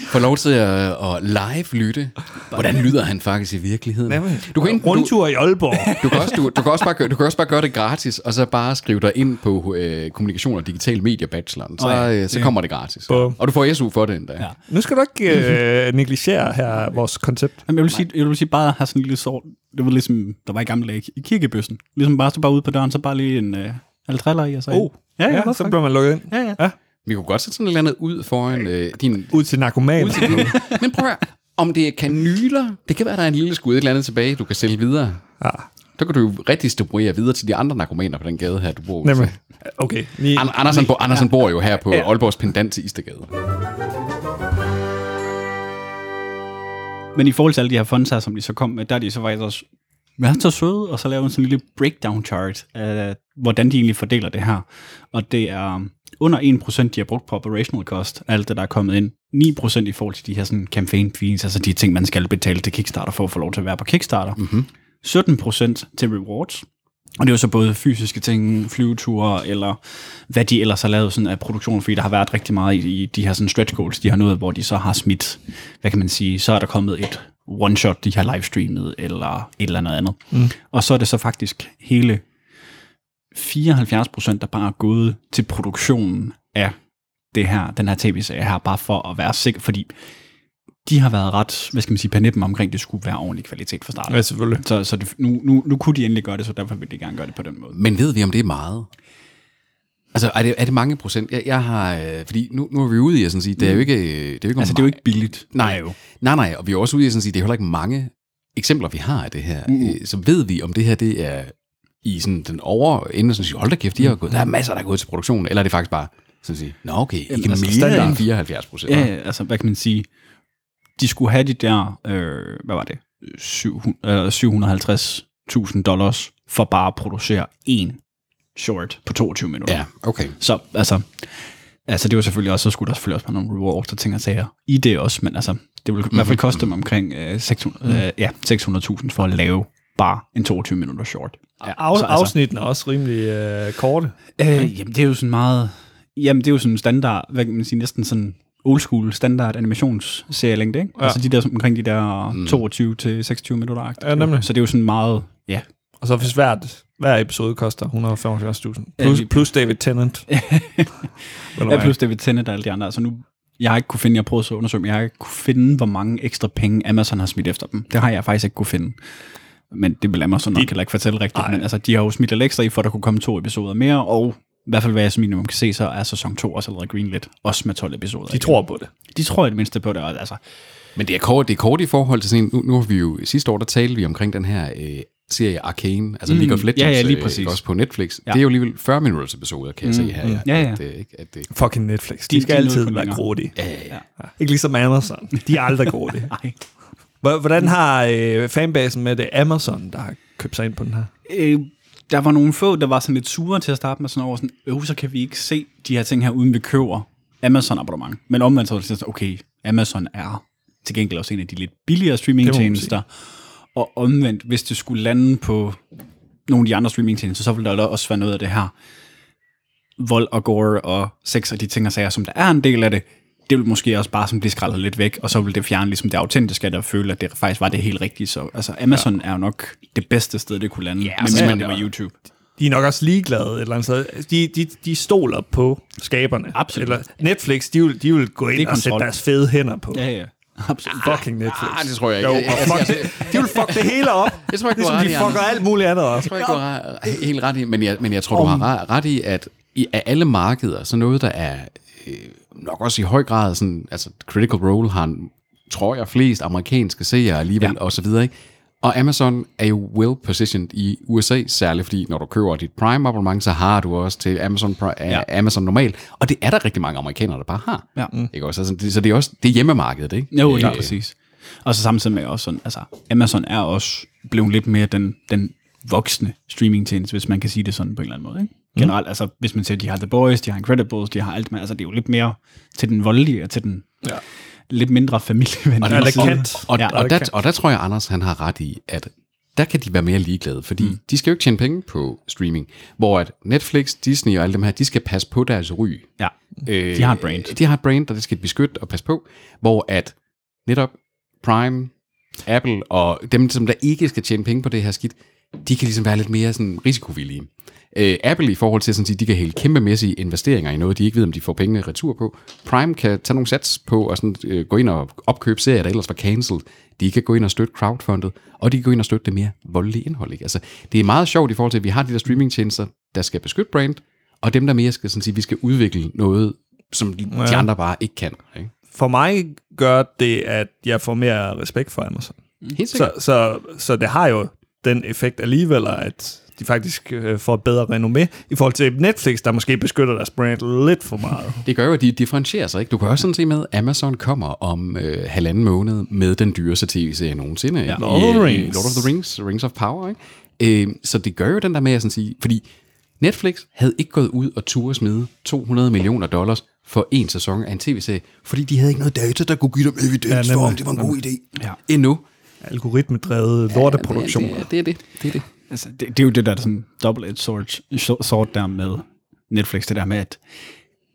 Få lov til at, at live lytte. Hvordan lyder han faktisk i virkeligheden? Du kan, ind, Rundtur i Aalborg. du, kan også, du, du, kan også bare, gøre- du kan også bare gøre det gratis, og så bare skrive dig ind på øh, kommunikation og digital media bacheloren. Så, ja, øh, så kommer det gratis. Bum. Og du får SU for det endda. Ja. Nu skal du ikke øh, negligere her vores koncept. Jamen, jeg vil, sige, jeg vil sige bare have sådan en lille sort, det var ligesom, der var i gamle dage i kirkebøssen. Ligesom bare så bare ud på døren, så bare lige en øh, altriller i og så. Oh, ja, ja, ja, så bliver man lukket ind. ja, ja. Vi kunne godt sætte sådan et eller andet ud foran øh, din... Ud til narkomaner. Men prøv at høre. Om det er kanyler, det kan være, der er en lille skud et eller andet tilbage, du kan sælge videre. Ja, Så kan du jo redistribuere videre til de andre narkomaner på den gade her, du bor nemlig. Okay, lige, An- Andersen, bo- Andersen bor jo her på Aalborgs pendant til Istergade. Men i forhold til alle de her funds her, som de så kom med, der er de så faktisk også været så søde, og så lavet sådan en lille breakdown chart af, hvordan de egentlig fordeler det her. Og det er under 1%, de har brugt på operational cost, alt det, der er kommet ind. 9% i forhold til de her sådan campaign fees, altså de ting, man skal betale til Kickstarter for at få lov til at være på Kickstarter. Mm-hmm. 17% til rewards. Og det er jo så både fysiske ting, flyveture, eller hvad de ellers har lavet sådan af produktion, fordi der har været rigtig meget i, i de her sådan stretch goals, de har nået, hvor de så har smidt, hvad kan man sige, så er der kommet et one-shot, de har livestreamet, eller et eller andet andet. Mm. Og så er det så faktisk hele 74 procent, der bare er gået til produktionen af det her, den her tv-serie her, bare for at være sikker, fordi de har været ret, hvad skal man sige, på nippen omkring, det skulle være ordentlig kvalitet fra starten. Ja, selvfølgelig. Så, så det, nu, nu, nu kunne de endelig gøre det, så derfor vil de gerne gøre det på den måde. Men ved vi, om det er meget? Altså, er det, er det mange procent? Jeg, jeg har, øh, fordi nu, nu er vi ude i at sådan sige, det er jo ikke... Det er jo ikke Altså, det er jo ikke billigt. Nej, jo. nej, nej, og vi er også ude i at sådan sige, det er heller ikke mange eksempler, vi har af det her. Mm. Så ved vi, om det her det er i sådan den over ende, sådan sige, hold da kæft, de har gået, der er masser, der er gået til produktion, eller er det faktisk bare sådan at sige, nå okay, ikke Jamen, altså, mere end 74 procent. Ja, altså, hvad kan man sige? De skulle have de der, øh, hvad var det, 700 øh, 750.000 dollars for bare at producere én short på 22 minutter. ja okay. Så altså, altså det var selvfølgelig også, så skulle der selvfølgelig også være nogle rewards og ting og sager i det også, men altså, det ville i hvert fald koste dem omkring øh, 600, øh, ja, 600.000 for at lave bare en 22 minutter short. Ja, Af, så afsnittene er også rimelig øh, korte. Øh, jamen, det er jo sådan meget... Jamen, det er jo sådan standard, hvad kan man sige, næsten sådan old school standard animationsserielængde, ikke? Ja. Altså de der sådan omkring de der 22 til 26 minutter. Ja, nemlig. Så det er jo sådan meget, ja. Og så hvis hvert, hver episode koster 175.000. Ja, Plus, plus David Tennant. Ja, plus David Tennant og alle de andre. Altså nu, jeg har ikke kunne finde, jeg prøvede så at undersøge, men jeg har ikke kunne finde, hvor mange ekstra penge Amazon har smidt efter dem. Det har jeg faktisk ikke kunne finde. Men det vil Amazon nok heller ikke fortælle rigtigt. Nej. Men altså, de har jo smidt lidt ekstra i, for at der kunne komme to episoder mere, og i hvert fald, hvad jeg som minimum kan se, så er sæson 2 også allerede greenlit, også med 12 episoder. De tror på det. de tror i det mindste på det, og altså, Men det er kort, det er kort i forhold til sådan nu, nu har vi jo, sidste år, der talte vi omkring den her øh, serie Arcane, altså mm, League of Legends, ja, ja, lige øh, præcis. ikke, også på Netflix. Ja. Ja. Det er jo alligevel 40 minutters episoder, kan jeg se her. Ja, Ja, ja. At, øh, ikke, at det, Fucking Netflix. De, De- skal de altid være grådige. ja, ja. Ja. Ikke ligesom Amazon. De er aldrig grådige. Hvordan har øh, fanbasen med det Amazon, der har købt sig ind på den her? Øh, der var nogle få, der var sådan lidt sure til at starte med, sådan over sådan, øh, så kan vi ikke se de her ting her, uden vi køber Amazon abonnement. Men omvendt så var det sådan, okay, Amazon er til gengæld også en af de lidt billigere streamingtjenester. Og omvendt, hvis det skulle lande på nogle af de andre streamingtjenester, så ville der også være noget af det her vold og gore og sex og de ting og sager, som der er en del af det, det vil måske også bare som blive skrællet lidt væk, og så vil det fjerne ligesom det autentiske, der føle, at det faktisk var det helt rigtige. Så altså, Amazon ja. er jo nok det bedste sted, det kunne lande, ja, altså, men men- det var YouTube. De er nok også ligeglade et eller andet sted. De, de, de stoler på skaberne. Absolut. Eller Netflix, de vil, de vil gå ind Det og sætte deres fede hænder på. Ja, ja. Absolut. Fucking Netflix. Ah, det tror jeg ikke. Jo, Jeg- jeg- fuck det. De vil fuck det hele op. Jeg tror ikke, du ligesom har de ret i, fucker alt muligt andet også. Jeg tror ikke, du har helt ret i, men jeg, men jeg tror, du har re- ret i, at i, af alle markeder, så noget, der er øh, nok også i høj grad, sådan, altså Critical Role har, tror jeg, flest amerikanske seere alligevel, ja. og så videre, ikke? Og Amazon er jo well positioned i USA, særligt fordi når du køber dit Prime abonnement, så har du også til Amazon, Prime, ja. Amazon normal, og det er der rigtig mange amerikanere, der bare har. Ja. Ikke også? Altså, det, så det er også det er hjemmemarkedet, ikke? Jo, lige Øh, præcis. Og så samtidig med også sådan, altså, Amazon er også blevet lidt mere den, den voksne streamingtjeneste, hvis man kan sige det sådan på en eller anden måde. Ikke? Generelt, altså, hvis man siger, de har The Boys, de har Incredibles, de har alt med, altså, det er jo lidt mere til den voldelige, og til den Ja. lidt mindre familievenlige. Eller side. Kent. Og, Ja, ja, og og, det der, kan- og der tror jeg, Anders han har ret i, at der kan de være mere ligeglade, fordi mm. de skal jo ikke tjene penge på streaming, hvor at Netflix, Disney og alle dem her, de skal passe på deres ry. Ja, Øh, de har et brand. De har et brand, og det skal de beskytte og passe på, hvor at netop Prime, Apple og dem, som der ikke skal tjene penge på det her skidt, de kan ligesom være lidt mere sådan risikovillige. Øh, Apple i forhold til sådan at sige, de kan hælde kæmpemæssige investeringer i noget, de ikke ved, om de får pengene retur på. Prime kan tage nogle sats på og sådan, øh, gå ind og opkøbe serier, der ellers var cancelled. De kan gå ind og støtte crowdfundet, og de kan gå ind og støtte det mere voldelige indhold. Ikke? Altså, det er meget sjovt i forhold til, at vi har de der streamingtjenester, der skal beskytte brand, og dem, der mere skal sådan sige, vi skal udvikle noget, som de, ja. de andre bare ikke kan. Ikke? For mig gør det, at jeg får mere respekt for Amazon. Helt sikkert. Så, så, så det har jo den effekt alligevel, at de faktisk øh, får et bedre renommé i forhold til Netflix, der måske beskytter deres brand lidt for meget. Det gør jo, at de differentierer sig. Ikke? Du kan også sådan se med, at Amazon kommer om øh, halvanden måned med den dyreste tv-serie nogensinde. Ja. Lord of the Rings. Lord of the Rings, Rings of Power. Ikke? Øh, så det gør jo den der med at sådan sige, fordi Netflix havde ikke gået ud og turde smide 200 millioner dollars for en sæson af en tv-serie, fordi de havde ikke noget data, der kunne give dem evidens Ja, for, om det var en god idé. Ja. Endnu. Algoritmedrevet lorteproduktioner. Ja, det, er det, det er det. Altså, det, det er jo det der sådan double-edged sword, sword der med Netflix, det der med, at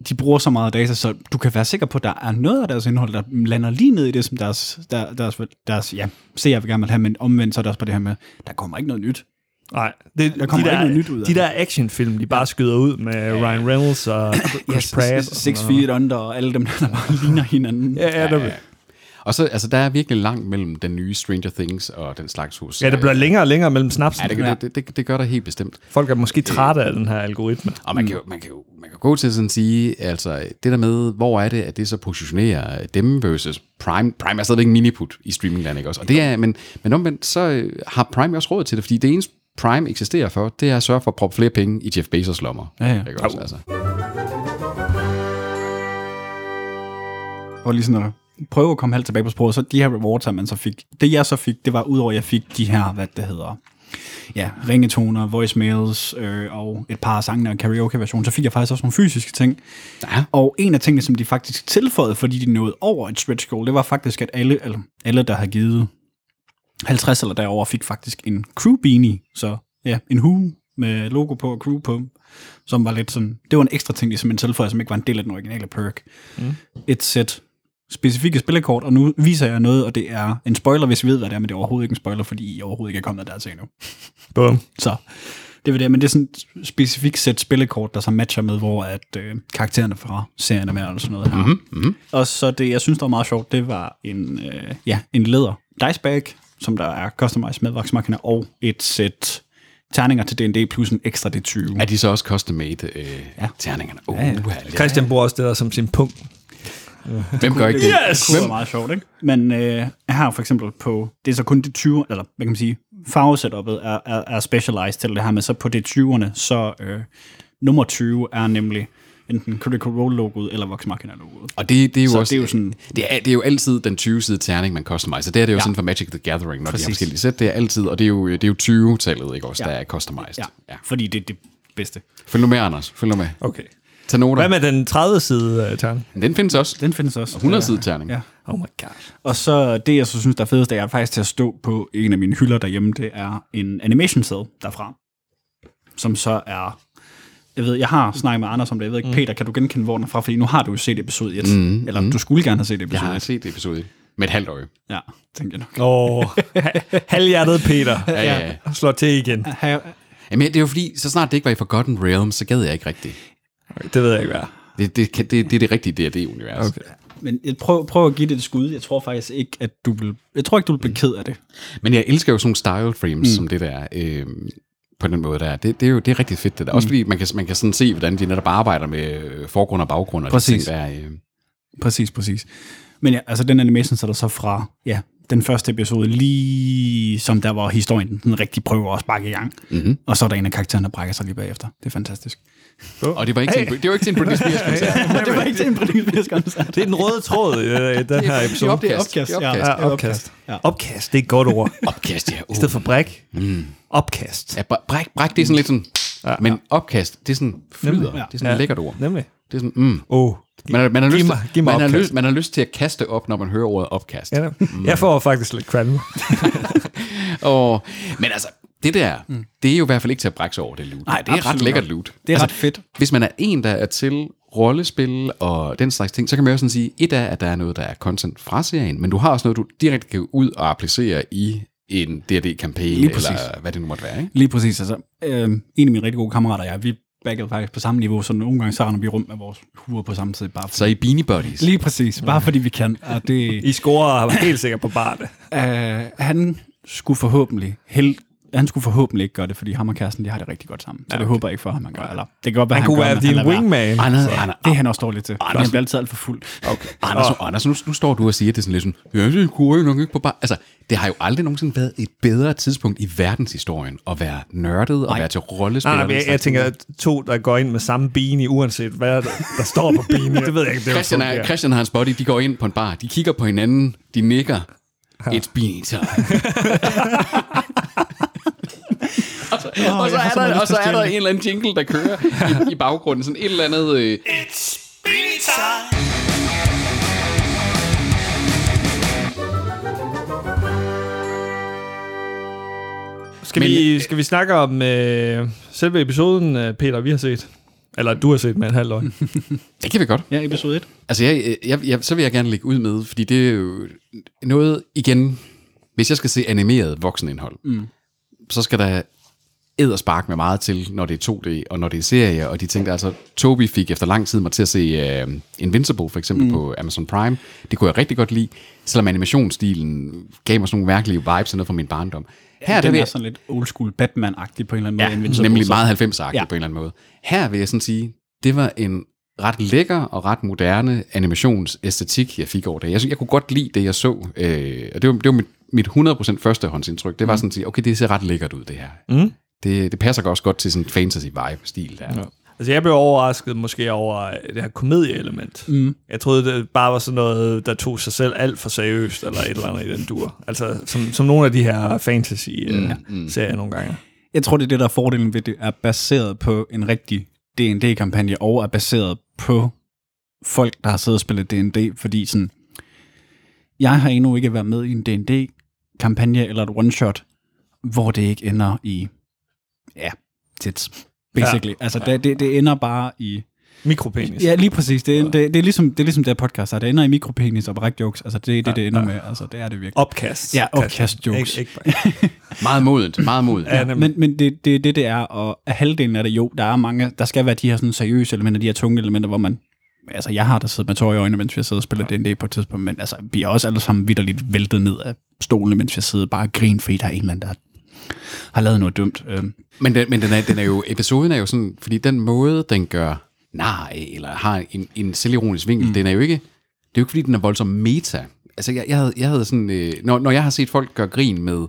de bruger så meget data, så du kan være sikker på, at der er noget af deres indhold, der lander lige ned i det, som deres, der, deres, deres ja, seere vil gerne vil have, men omvendt så er det også på det her med, der kommer ikke noget nyt. Nej, det, Der kommer de ikke der, noget nyt ud af De det. der actionfilm, de bare skyder ud med Ryan Reynolds og Chris Pratt. og Six. Feet Under og alle dem, der bare ligner hinanden. Ja, ja, det, Og så, altså, der er virkelig langt mellem den nye Stranger Things og den slags hus. ja, det bliver længere og længere mellem snapsen. Ja, det, gør- det, det, det gør der helt bestemt. Folk er måske trætte af den her algoritme. Og man kan, jo, man, kan jo, man kan gå til sådan at sige, altså det der med, hvor er det, at det så positionerer dem versus Prime. Prime er stadigvæk en miniput i streamingland, ikke også? Og det er, men, men omvendt, så øh, har Prime jo også råd til det, fordi det eneste Prime eksisterer for, det er at sørge for at proppe flere penge i Jeff Bezos lommer. Ja, ja. Ikke også, altså. Og lige sådan at prøve at komme halvt tilbage på sporet, så de her rewards, som man så fik, det jeg så fik, det var udover, at jeg fik de her, hvad det hedder, ja, ringetoner, voicemails øh, og et par sange og karaoke-version, så fik jeg faktisk også nogle fysiske ting. Ja. Og en af tingene, som de faktisk tilføjede, fordi de nåede over et stretch goal, det var faktisk, at alle, alle der har givet 50 eller derover fik faktisk en crew beanie, så ja, en hue med logo på og crew på, som var lidt sådan, det var en ekstra ting, de simpelthen tilføjede, som ikke var en del af den originale perk. Mm. Et sæt specifikke spillekort, og nu viser jeg noget, og det er en spoiler, hvis I ved, hvad det er, men det er overhovedet ikke en spoiler, fordi I overhovedet ikke er kommet dertil endnu. Bum. Så det er det, men det er sådan et specifikt sæt spillekort, der så matcher med, hvor at øh, karaktererne fra serien er med, og sådan noget her. Mm-hmm. Mm-hmm. Og så det, jeg synes, der var meget sjovt, det var en, øh, ja, en læder dice bag, som der er customized med voksmarkerne, og et sæt terninger til D&D plus en ekstra D20. Er de så også custom-made øh, Ja. terningerne? Ja, ja. ja. Christian bruger også det der som sin punkt. Hvem gør ikke det? Det kunne være meget sjovt, ikke? Men øh, her for eksempel på, det er så kun de 20, eller hvad kan man sige, farvesetupet er, er, er specialized til det her, men så på det 20'erne, så øh, nummer 20 er nemlig enten Critical Role-logoet eller Vox Machina-logoet. Og det, det er jo Så også, det er jo sådan- det er, det er jo altid den 20-side terning, man customiser. Det er det jo ja. sådan for Magic the Gathering, når Præcis. de har forskellige sæt. Det er altid, og det er jo, det er jo 20-tallet, ikke også, Ja. der er customized. Ja, ja. fordi det er det bedste. Følg nu med, Anders. Følg nu med. Okay. Tag noter. Hvad med den 30 side uh, tern? Den findes også. Den findes også. 100-side terning. Ja. Oh my god. Og så det, jeg så synes, der er fedest, det er faktisk til at stå på en af mine hylder derhjemme, det er en animation cell derfra, som så er... Jeg ved, jeg har snakket med Anders om det. Jeg ved ikke, mm. Peter, kan du genkende, hvor den er fra? Fordi nu har du jo set episode 1. Mm. Eller du skulle gerne have set Jeg episode har 1. set episode med et halvt øje. Ja, tænker jeg nok. Åh, oh, halvhjertet Peter. Ja, ja, ja. Slår til igen. Ha- Jamen, det er jo fordi, så snart det ikke var i Forgotten Realms, så gad jeg ikke rigtigt. Det ved jeg ikke, hvad er. Det, det, det, det er det rigtige D&D-univers. Okay. Men jeg prøv, prøv at give det et skud. Jeg tror faktisk ikke, at du vil... Jeg tror ikke, du vil blive ked af det. Men jeg elsker jo sådan nogle style frames, mm. som det der, øh, på den måde der. Det, det er jo det er rigtig fedt, det der. Også fordi man kan, man kan sådan se, hvordan de netop arbejder med øh, forgrund og baggrund. Og Præcis. ting, der, øh, Præcis, præcis. Men ja, altså den animation så er der så fra, ja, den første episode, lige som der var historien, den rigtig prøver at sparke i gang. Mhm. Og så er der en af karaktererne, der brækker sig lige bagefter. Det er fantastisk. Og det var ikke, hey. til, en, det var ikke til en Britney Spears koncert. det var ikke til en Britney Spears koncert. Det er den røde tråd i, øh, den her episode. opkast. opkast, Det er ja. opkast. Ja, opkast. Ja. Opkast, det er et godt ord. Opkast, ja. Uh. I stedet for bræk. Opkast. Ja, bræk, bræk, det er sådan lidt sådan... Ja, men opkast, det er sådan flyder. Nemlig, Det ja. er sådan Ja. et lækkert ord. Nemlig. Det er sådan, mm. Oh. Man, har- man, har lyst, mig- man, har opkast. lyst, man har lyst til at kaste op, når man hører ordet opkast. Ja, jeg får faktisk lidt kvalme. Og, men altså, det der, mm. det er jo i hvert fald ikke til at brække sig over, det loot. Nej, det er ret lækkert loot. Det er ret fedt. Hvis man er en, der er til rollespil og den slags ting, så kan man jo sådan sige, et er, at der er noget, der er content fra serien, men du har også noget, du direkte kan ud og applicere i en D&D-kampagne, eller hvad det nu måtte være. Ikke? Lige præcis. Altså, øh, en af mine rigtig gode kammerater og jeg, vi baggede faktisk på samme niveau, så nogle gange så render vi rundt med vores huer på samme tid. Bare for, Så i Beanie Buddies. Lige præcis. Bare fordi vi kan. Og det, I scorer helt sikkert på barne. Uh, han skulle forhåbentlig held, han skulle forhåbentlig ikke gøre det, fordi ham og kæresten, de har det rigtig godt sammen. Så ja, okay. det håber jeg ikke for ham, han gør. Eller, det kan godt være, Han han, kunne gør, være din han wingman. Anders, Så- Anders, Det er han også dårlig til. Anders. Han bliver altid alt for fuld. Okay. Anders, oh. Anders nu, nu står du og siger det sådan lidt sådan, ja, det kunne jeg nok ikke på bar. Altså, det har jo aldrig nogensinde været et bedre tidspunkt i verdenshistorien at være nørdet og være til rollespil. Nej, nej, jeg, jeg tænker, at to, der går ind med samme beanie, uanset hvad der, der står på beanie, det ved jeg ikke. Det Christian, er, Christian og hans body, de går ind på en bar, de kigger på hinanden, de nikker. It's beanie time. og så, og så, er der, og så er der en eller anden jingle, der kører i, i baggrunden. Sådan et eller andet... Øh, Skal, Men, vi, skal vi snakke om øh, selve episoden, øh, Peter, vi har set? Eller du har set med en halv øje. det kan vi godt. Ja, episode 1. Altså, jeg, jeg, jeg, så vil jeg gerne lægge ud med, fordi det er jo noget, igen, hvis jeg skal se animeret voksenindhold, mm. Så skal der spark med meget til, når det er 2D, og når det er serie, og de tænkte altså, Toby fik efter lang tid mig til at se uh, Invincible, for eksempel mm. på Amazon Prime. Det kunne jeg rigtig godt lide, selvom animationsstilen gav mig sådan nogle mærkelige vibes og noget fra min barndom. Her Ja, den vil er jeg, sådan lidt old school Batman-agtig på en eller anden måde. ja, Invincible, nemlig meget 90'er-agtigt Ja. på en eller anden måde. Her vil jeg sådan sige, det var en ret lækker og ret moderne animationsæstetik, jeg fik over det. Jeg, jeg kunne godt lide det, jeg så. Øh, og det var, det var mit, mit 100% førstehåndsindtryk. Det var sådan at sige, okay, det ser ret lækkert ud, det her. Mm. Det, det passer også godt til sådan en fantasy-vibe-stil der. Ja. Altså, jeg blev overrasket måske over det her komedieelement. Mm. Jeg troede, det bare var sådan noget, der tog sig selv alt for seriøst, eller et eller andet i den dur. Altså, som, som nogle af de her fantasy-serier nogle gange. Jeg tror, det er det, der er fordelen ved det, er baseret på en rigtig D&D-kampagne, og er baseret på folk, der har siddet og spillet D&D, fordi sådan, jeg har endnu ikke været med i en D&D-kampagne eller et one-shot, hvor det ikke ender i, ja, tits, basically. Ja. Altså, det, det, det ender bare i, Mikropenis. ja, lige præcis, det, det, det, er ligesom, det er ligesom det her podcast, det ender i mikropenis og bræk jokes, altså det er det, det ender med, altså det er det virkelig. Opkast. Ja, opkast jokes. Ikke, ikke bare. Meget modent, meget modent. Ja, Ja. Men, men det, det det, det er, og af halvdelen af det, jo, der er mange, der skal være de her sådan seriøse elementer, de her tunge elementer, hvor man, altså jeg har da siddet med tår i øjnene, mens vi har siddet og spillet D&D på et tidspunkt, men altså, vi er også alle sammen vidderligt væltet ned af stolene, mens vi har siddet og bare grin, fordi der er en eller anden, der har lavet noget dumt. Øhm, Men, den, men den, er, den er jo, episoden er jo sådan, fordi den måde, den gør nej, eller har en, en selvironisk vinkel, mm. den er jo ikke, det er jo ikke fordi, den er voldsomt meta. Altså, jeg, jeg, havde, jeg havde sådan, øh, når, når jeg har set folk gøre grin med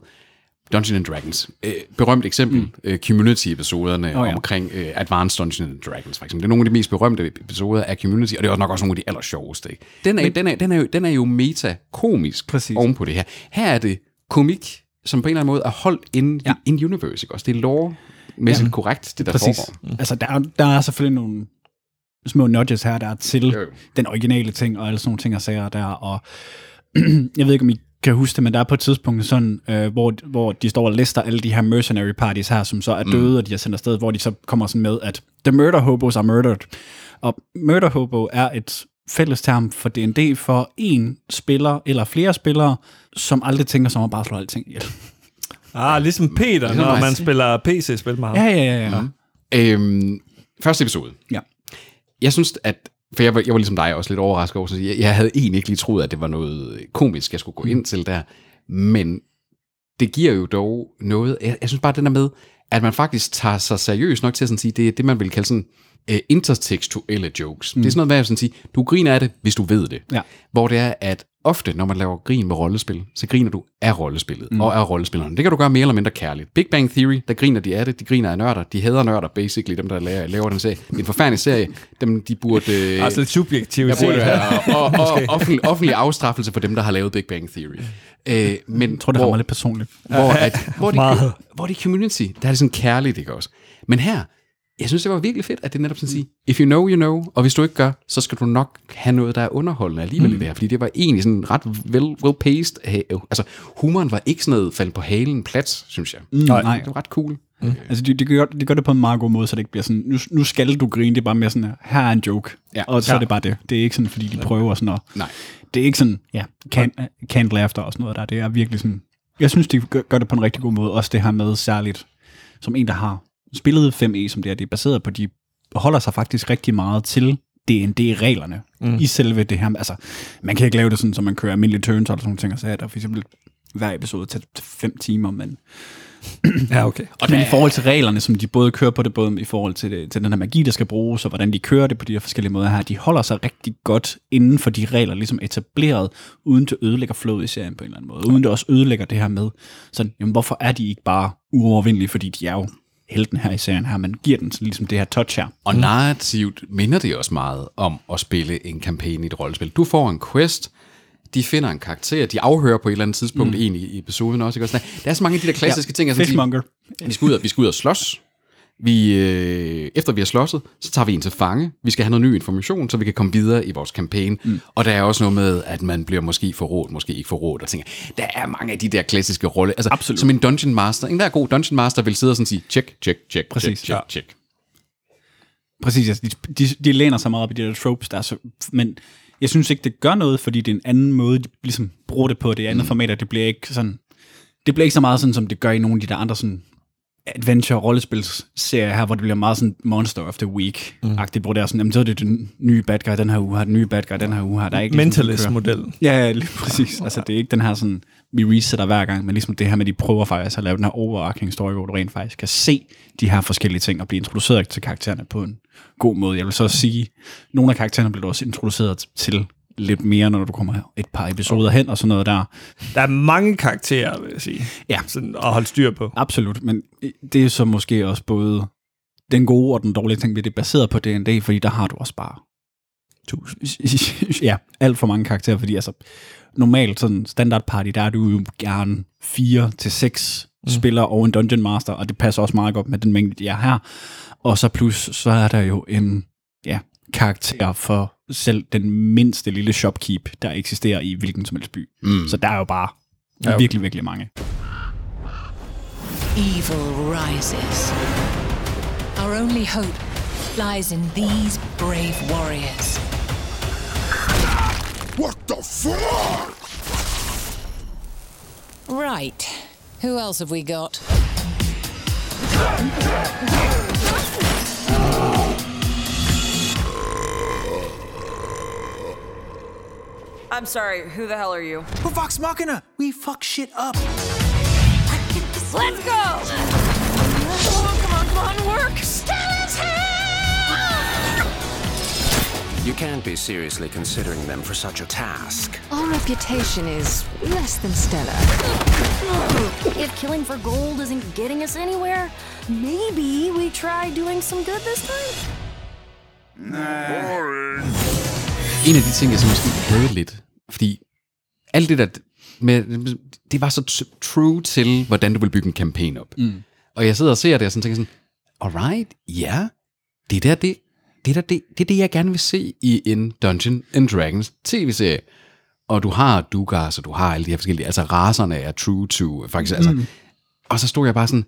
Dungeons and Dragons, øh, berømt eksempel, mm. øh, Community-episoderne Oh, ja. omkring øh, Advanced Dungeons and Dragons, for eksempel. Det er nogle af de mest berømte episoder af Community, og det er også nok også nogle af de aller sjoveste. Ikke? Den, er, den, er, den, er jo, den er jo meta-komisk Præcis. oven på det her. Her er det komik, som på en eller anden måde er holdt in, Ja. in universe, ikke også? Det er lore-mæssigt ja. korrekt, det der præcis. foregår. Altså, der er, der er selvfølgelig nogle små nudges her, der er til Jo. den originale ting, og alle sådan nogle ting og sager der, og jeg ved ikke, om I kan huske det, men der er på et tidspunkt sådan, øh, hvor, hvor de står og lister alle de her mercenary parties her, som så er døde, mm. og de er sendt afsted, hvor de så kommer sådan med, at the murder hobos are murdered. Og murder hobo er et fælles term for D&D for en spiller eller flere spillere, som aldrig tænker sig om at bare slå alting ihjel. Ah, ligesom Peter, Ligesom når man spiller PC-spil med ham. Ja, ja, ja. ja. Mm. Øhm, første episode. ja. Jeg synes, at... For jeg var, jeg var ligesom dig også lidt overrasket over, så jeg, jeg havde egentlig ikke lige troet, at det var noget komisk, jeg skulle gå ind til der. Men det giver jo dog noget... Jeg, jeg synes bare, den er med, at man faktisk tager sig seriøst nok til at sådan sige, det er det, man vil kalde sådan uh, intertekstuelle jokes. Mm. Det er sådan noget med at sådan sige, du griner af det, hvis du ved det. Ja. Hvor det er, at ofte, når man laver grin med rollespil, så griner du af rollespillet mm. og af rollespillerne. Det kan du gøre mere eller mindre kærligt. Big Bang Theory, der griner de af det. De griner af nørder. De hader nørder, basically, dem der laver, laver den serie. Det er en forfærdelig serie. Dem, de burde... Øh, Altså subjektivt. burde være og, og, offentlig, offentlig afstraffelse for dem, der har lavet Big Bang Theory. Øh, men Jeg tror, det rammer lidt personligt. hvor, at, hvor, Meget. hvor er community, der er det sådan kærligt, ikke også? Men her, jeg synes, det var virkelig fedt, at det netop sådan sige, if you know, you know, og hvis du ikke gør, så skal du nok have noget, der er underholdende alligevel mm. i det her, fordi det var egentlig sådan ret well, well paced. øh, Altså, humoren var ikke sådan noget faldt på halen plads, synes jeg. Mm. Nej. Det var ret cool. Altså, de, de, gør, de gør det på en meget god måde, så det ikke bliver sådan, nu, nu skal du grine, det er bare mere sådan, her er en joke, Ja. og så Ja. er det bare det. Det er ikke sådan, fordi de prøver sådan at, Nej. det er ikke sådan, ja, can, can't laughter og sådan noget der, det er virkelig sådan, jeg synes, de gør, gør det på en rigtig god måde, også det her med særligt, som en, der har spillet 5E, som det er, det er baseret på, de holder sig faktisk rigtig meget til D&D-reglerne mm. i selve det her. Altså, man kan ikke lave det sådan, så man kører almindelige turns og sådan nogle ting, og så er der for eksempel hver episode til til fem timer, men Ja, okay. Og Men i forhold til reglerne, som de både kører på det, både i forhold til, det, til den her magi, der skal bruges, og hvordan de kører det på de her forskellige måder her, de holder sig rigtig godt inden for de regler, ligesom etableret, uden det ødelægger flowet i serien på en eller anden måde. Uden det også ødelægger det her med, sådan, jamen hvorfor er de ikke bare uovervindelige, fordi de er jo helten her i serien her, man giver den sådan ligesom det her touch her. Og narrativt minder det også meget om at spille en kampagne i et rollespil. Du får en quest, de finder en karakter, de afhører på et eller andet tidspunkt mm. en i, episoden også. Ikke? Der er så mange af de der klassiske ja, ting. Altså, Fishmonger. De, vi, skal ud og, vi skal ud og slås. Vi, øh, efter vi har slåsset, så tager vi en til fange. Vi skal have noget ny information, så vi kan komme videre i vores kampagne. Mm. Og der er også noget med, at man bliver måske forrådt, måske ikke forrådt. Og tænker, der er mange af de der klassiske rolle. Altså, Absolut. Som en dungeon master. En der god dungeon master vil sidde og sådan sige, check, check, check, Præcis, check, ja. check, check. Præcis, altså, de, de, de læner sig meget op i de der tropes der, så, men jeg synes ikke, det gør noget, fordi det er en anden måde, de ligesom bruger det på, det andet mm. format, og det bliver ikke sådan, det bliver ikke så meget sådan, som det gør i nogle af de der andre sådan adventure rollespilsserier her, hvor det bliver meget sådan Monster of the Week-agtigt, hvor det er sådan, jamen så er det den nye bad guy den her uge her, den nye bad guy den her uge her. Der er ikke ligesom, kører. Mentalist-modellen. Ja, ja, lige præcis. Altså, det er ikke den her sådan, vi resetter hver gang, men ligesom det her med, de prøver faktisk at lave den her overarching story, hvor du rent faktisk kan se de her forskellige ting og blive introduceret til karaktererne på en god måde. Jeg vil så sige, nogle af karaktererne bliver du også introduceret til lidt mere, når du kommer et par episoder hen og sådan noget der. Der er mange karakterer, vil jeg sige. Ja. Sådan at holde styr på. Absolut, men det er så måske også både den gode og den dårlige ting ved det, er baseret på D&D, fordi der har du også bare tusind. ja, alt for mange karakterer, fordi altså normalt sådan standard party, der er du jo gerne 4 til 6 mm. spillere og en dungeon master, og det passer også meget godt med den mængde, de er her. Og så plus, så er der jo en ja, karakter for selv den mindste lille shopkeep, der eksisterer i hvilken som helst by. Mm. Så der er jo bare Ja, okay. virkelig, virkelig mange. Evil rises. Our only hope lies in these brave warriors. What the fuck? Right. Who else have we got? I'm sorry, who the hell are you? We're Vox Machina. We fuck shit up. Let's go! Come on, come on, come on, work! Stella's! You can't be seriously considering them for such a task. Our reputation is less than stellar. If killing for gold isn't getting us anywhere, maybe we try doing some good this time? En af de ting, jeg så måske havde lidt, fordi alt det der, med, det var så true til, hvordan du vil bygge en kampagne op. Mm. Og jeg sidder og ser det, og sådan tænker sådan, alright, ja, det der, det, det, der, det, det er det, jeg gerne vil se i en Dungeon and Dragons tv-serie. Og du har Dugas, og du har alle de her forskellige, altså raserne er true to, faktisk, altså. Og så stod jeg bare sådan,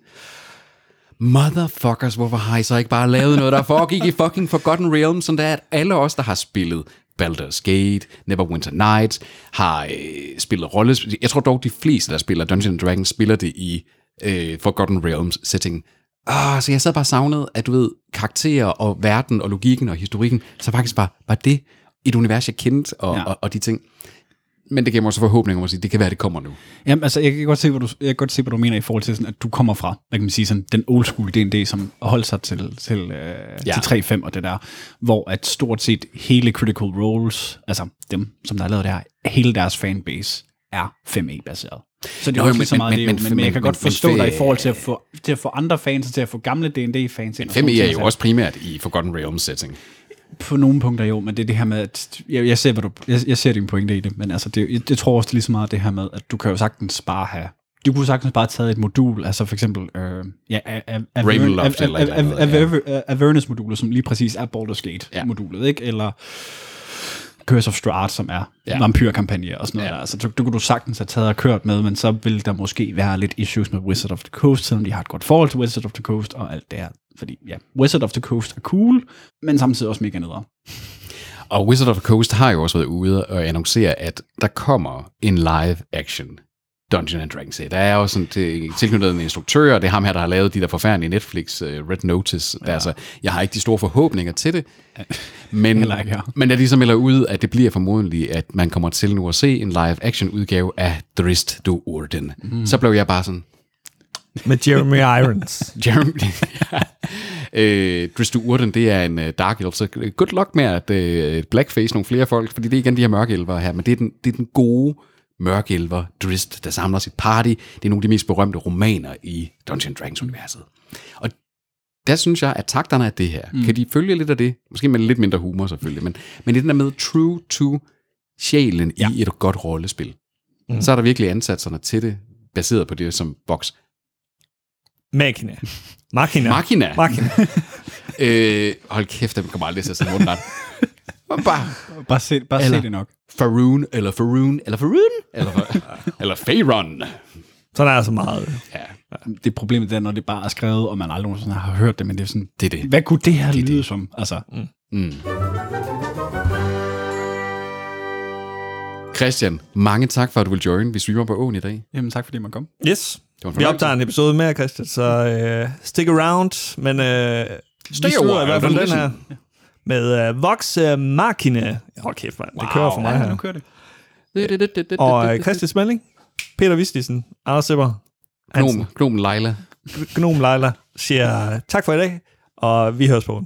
motherfuckers, hvorfor har I så ikke bare lavet noget, der foregik i fucking Forgotten Realms, sådan der, at alle os, der har spillet Baldur's Gate, Neverwinter Nights, har øh, spillet rollespil. Jeg tror dog, de fleste, der spiller Dungeons Dragons, spiller det i øh, Forgotten Realms setting. Ah, så jeg sad bare savnet, at du ved, karakterer og verden og logikken og historikken, så faktisk var, var det et univers, jeg kendte, og, ja. og, og de ting. Men det giver mig også forhåbning om at sige, det kan være, det kommer nu. Jamen, altså, jeg kan godt se, hvad du, jeg kan godt se, hvad du mener i forhold til, sådan, at du kommer fra, hvad kan man sige, sådan, den old school D&D, som holdt sig til, til, øh, ja. Til 3.5 og det der, hvor at stort set hele Critical Roles, altså dem, som der har lavet det her, hele deres fanbase er 5e-baseret. Så det er jo ikke men- så men- meget men- det, men, men- men, men jeg kan men- godt men forstå fe- dig i forhold til at, få, til at få andre fans, til at få gamle D&D-fans ind. sådan 5e nogle er jo så- også primært i Forgotten Realms setting. På nogle punkter jo, men det er det her med, at jeg, jeg ser, hvad du, jeg, jeg ser din pointe i det, men altså, det, jeg, jeg tror også det er lige så meget det her med, at du kan jo sagtens bare have, du kunne sagtens bare tage et modul, altså for eksempel, øh, ja, Ravenloft eller et eller andet, ja. Avernus-modulet, som lige præcis er Baldur's Gate-modulet, ikke? Eller Curse of Strahd, som er ja. Vampyrkampagne og sådan noget Ja. der. Altså, du, du kunne du sagtens have taget og kørt med, men så vil der måske være lidt issues med Wizard of the Coast, selvom de har et godt forhold til Wizard of the Coast og alt det her. Fordi ja, Wizard of the Coast er cool, men samtidig også mega nedre. Og Wizard of the Coast har jo også været ude og annoncere, at der kommer en live action Dungeon and Dragons. Der er jo sådan til, tilknyttet en instruktør, og det er ham her, der har lavet de der forfærdelige Netflix uh, Red Notice. Ja. Altså, jeg har ikke de store forhåbninger til det, men, ikke her. men da de så melder ud, at det bliver formodentlig, at man kommer til nu at se en live action udgave af Drist do Orden, mm. så blev jeg bare sådan, Med Jeremy Irons. Jeremy, ja. øh, Dristu Urden, det er en uh, Dark Elf, så good luck med at uh, blackface nogle flere folk, fordi det er igen de her mørke elver her, men det er den, det er den gode elver, Drist, der samler sit party. Det er nogle af de mest berømte romaner i Dungeons Dragons-universet. Og der synes jeg, at takterne af det her, mm. kan de følge lidt af det? Måske med lidt mindre humor selvfølgelig, men, men det er den der med true to sjælen ja. i et godt rollespil. Mm. Så er der virkelig ansatserne til det, baseret på det, som Vox Machina. Machina. Machina. Machina. øh, hold kæft, den kommer aldrig til at sætte munden Bare, Bare se, bare Eller- se det nok. Faroon, eller Faroon, eller Faroon, eller, eller. Sådan er der så meget. Ja, Det problemet er, når det bare er skrevet, og man aldrig nogensinde har hørt det, men det er sådan, det er det. hvad kunne det her lyde som? Altså, Mm. Christian, mange tak for, at du vil join. Vi streamer på åen i dag. jamen tak fordi man kom. Yes. Vi optager en episode mere, Christian, så uh, stick around. Men uh, Stay vi slutter i hvert fald den her med uh, Vox uh, Machina. Hold kæft, man. Det kører for mig her. nu kører det. Og uh, Christian Smelling, Peter Vistisen, Anders Sipper, Gnom, Gnom Leila. Gnom Leila siger tak for i dag, og vi høres på.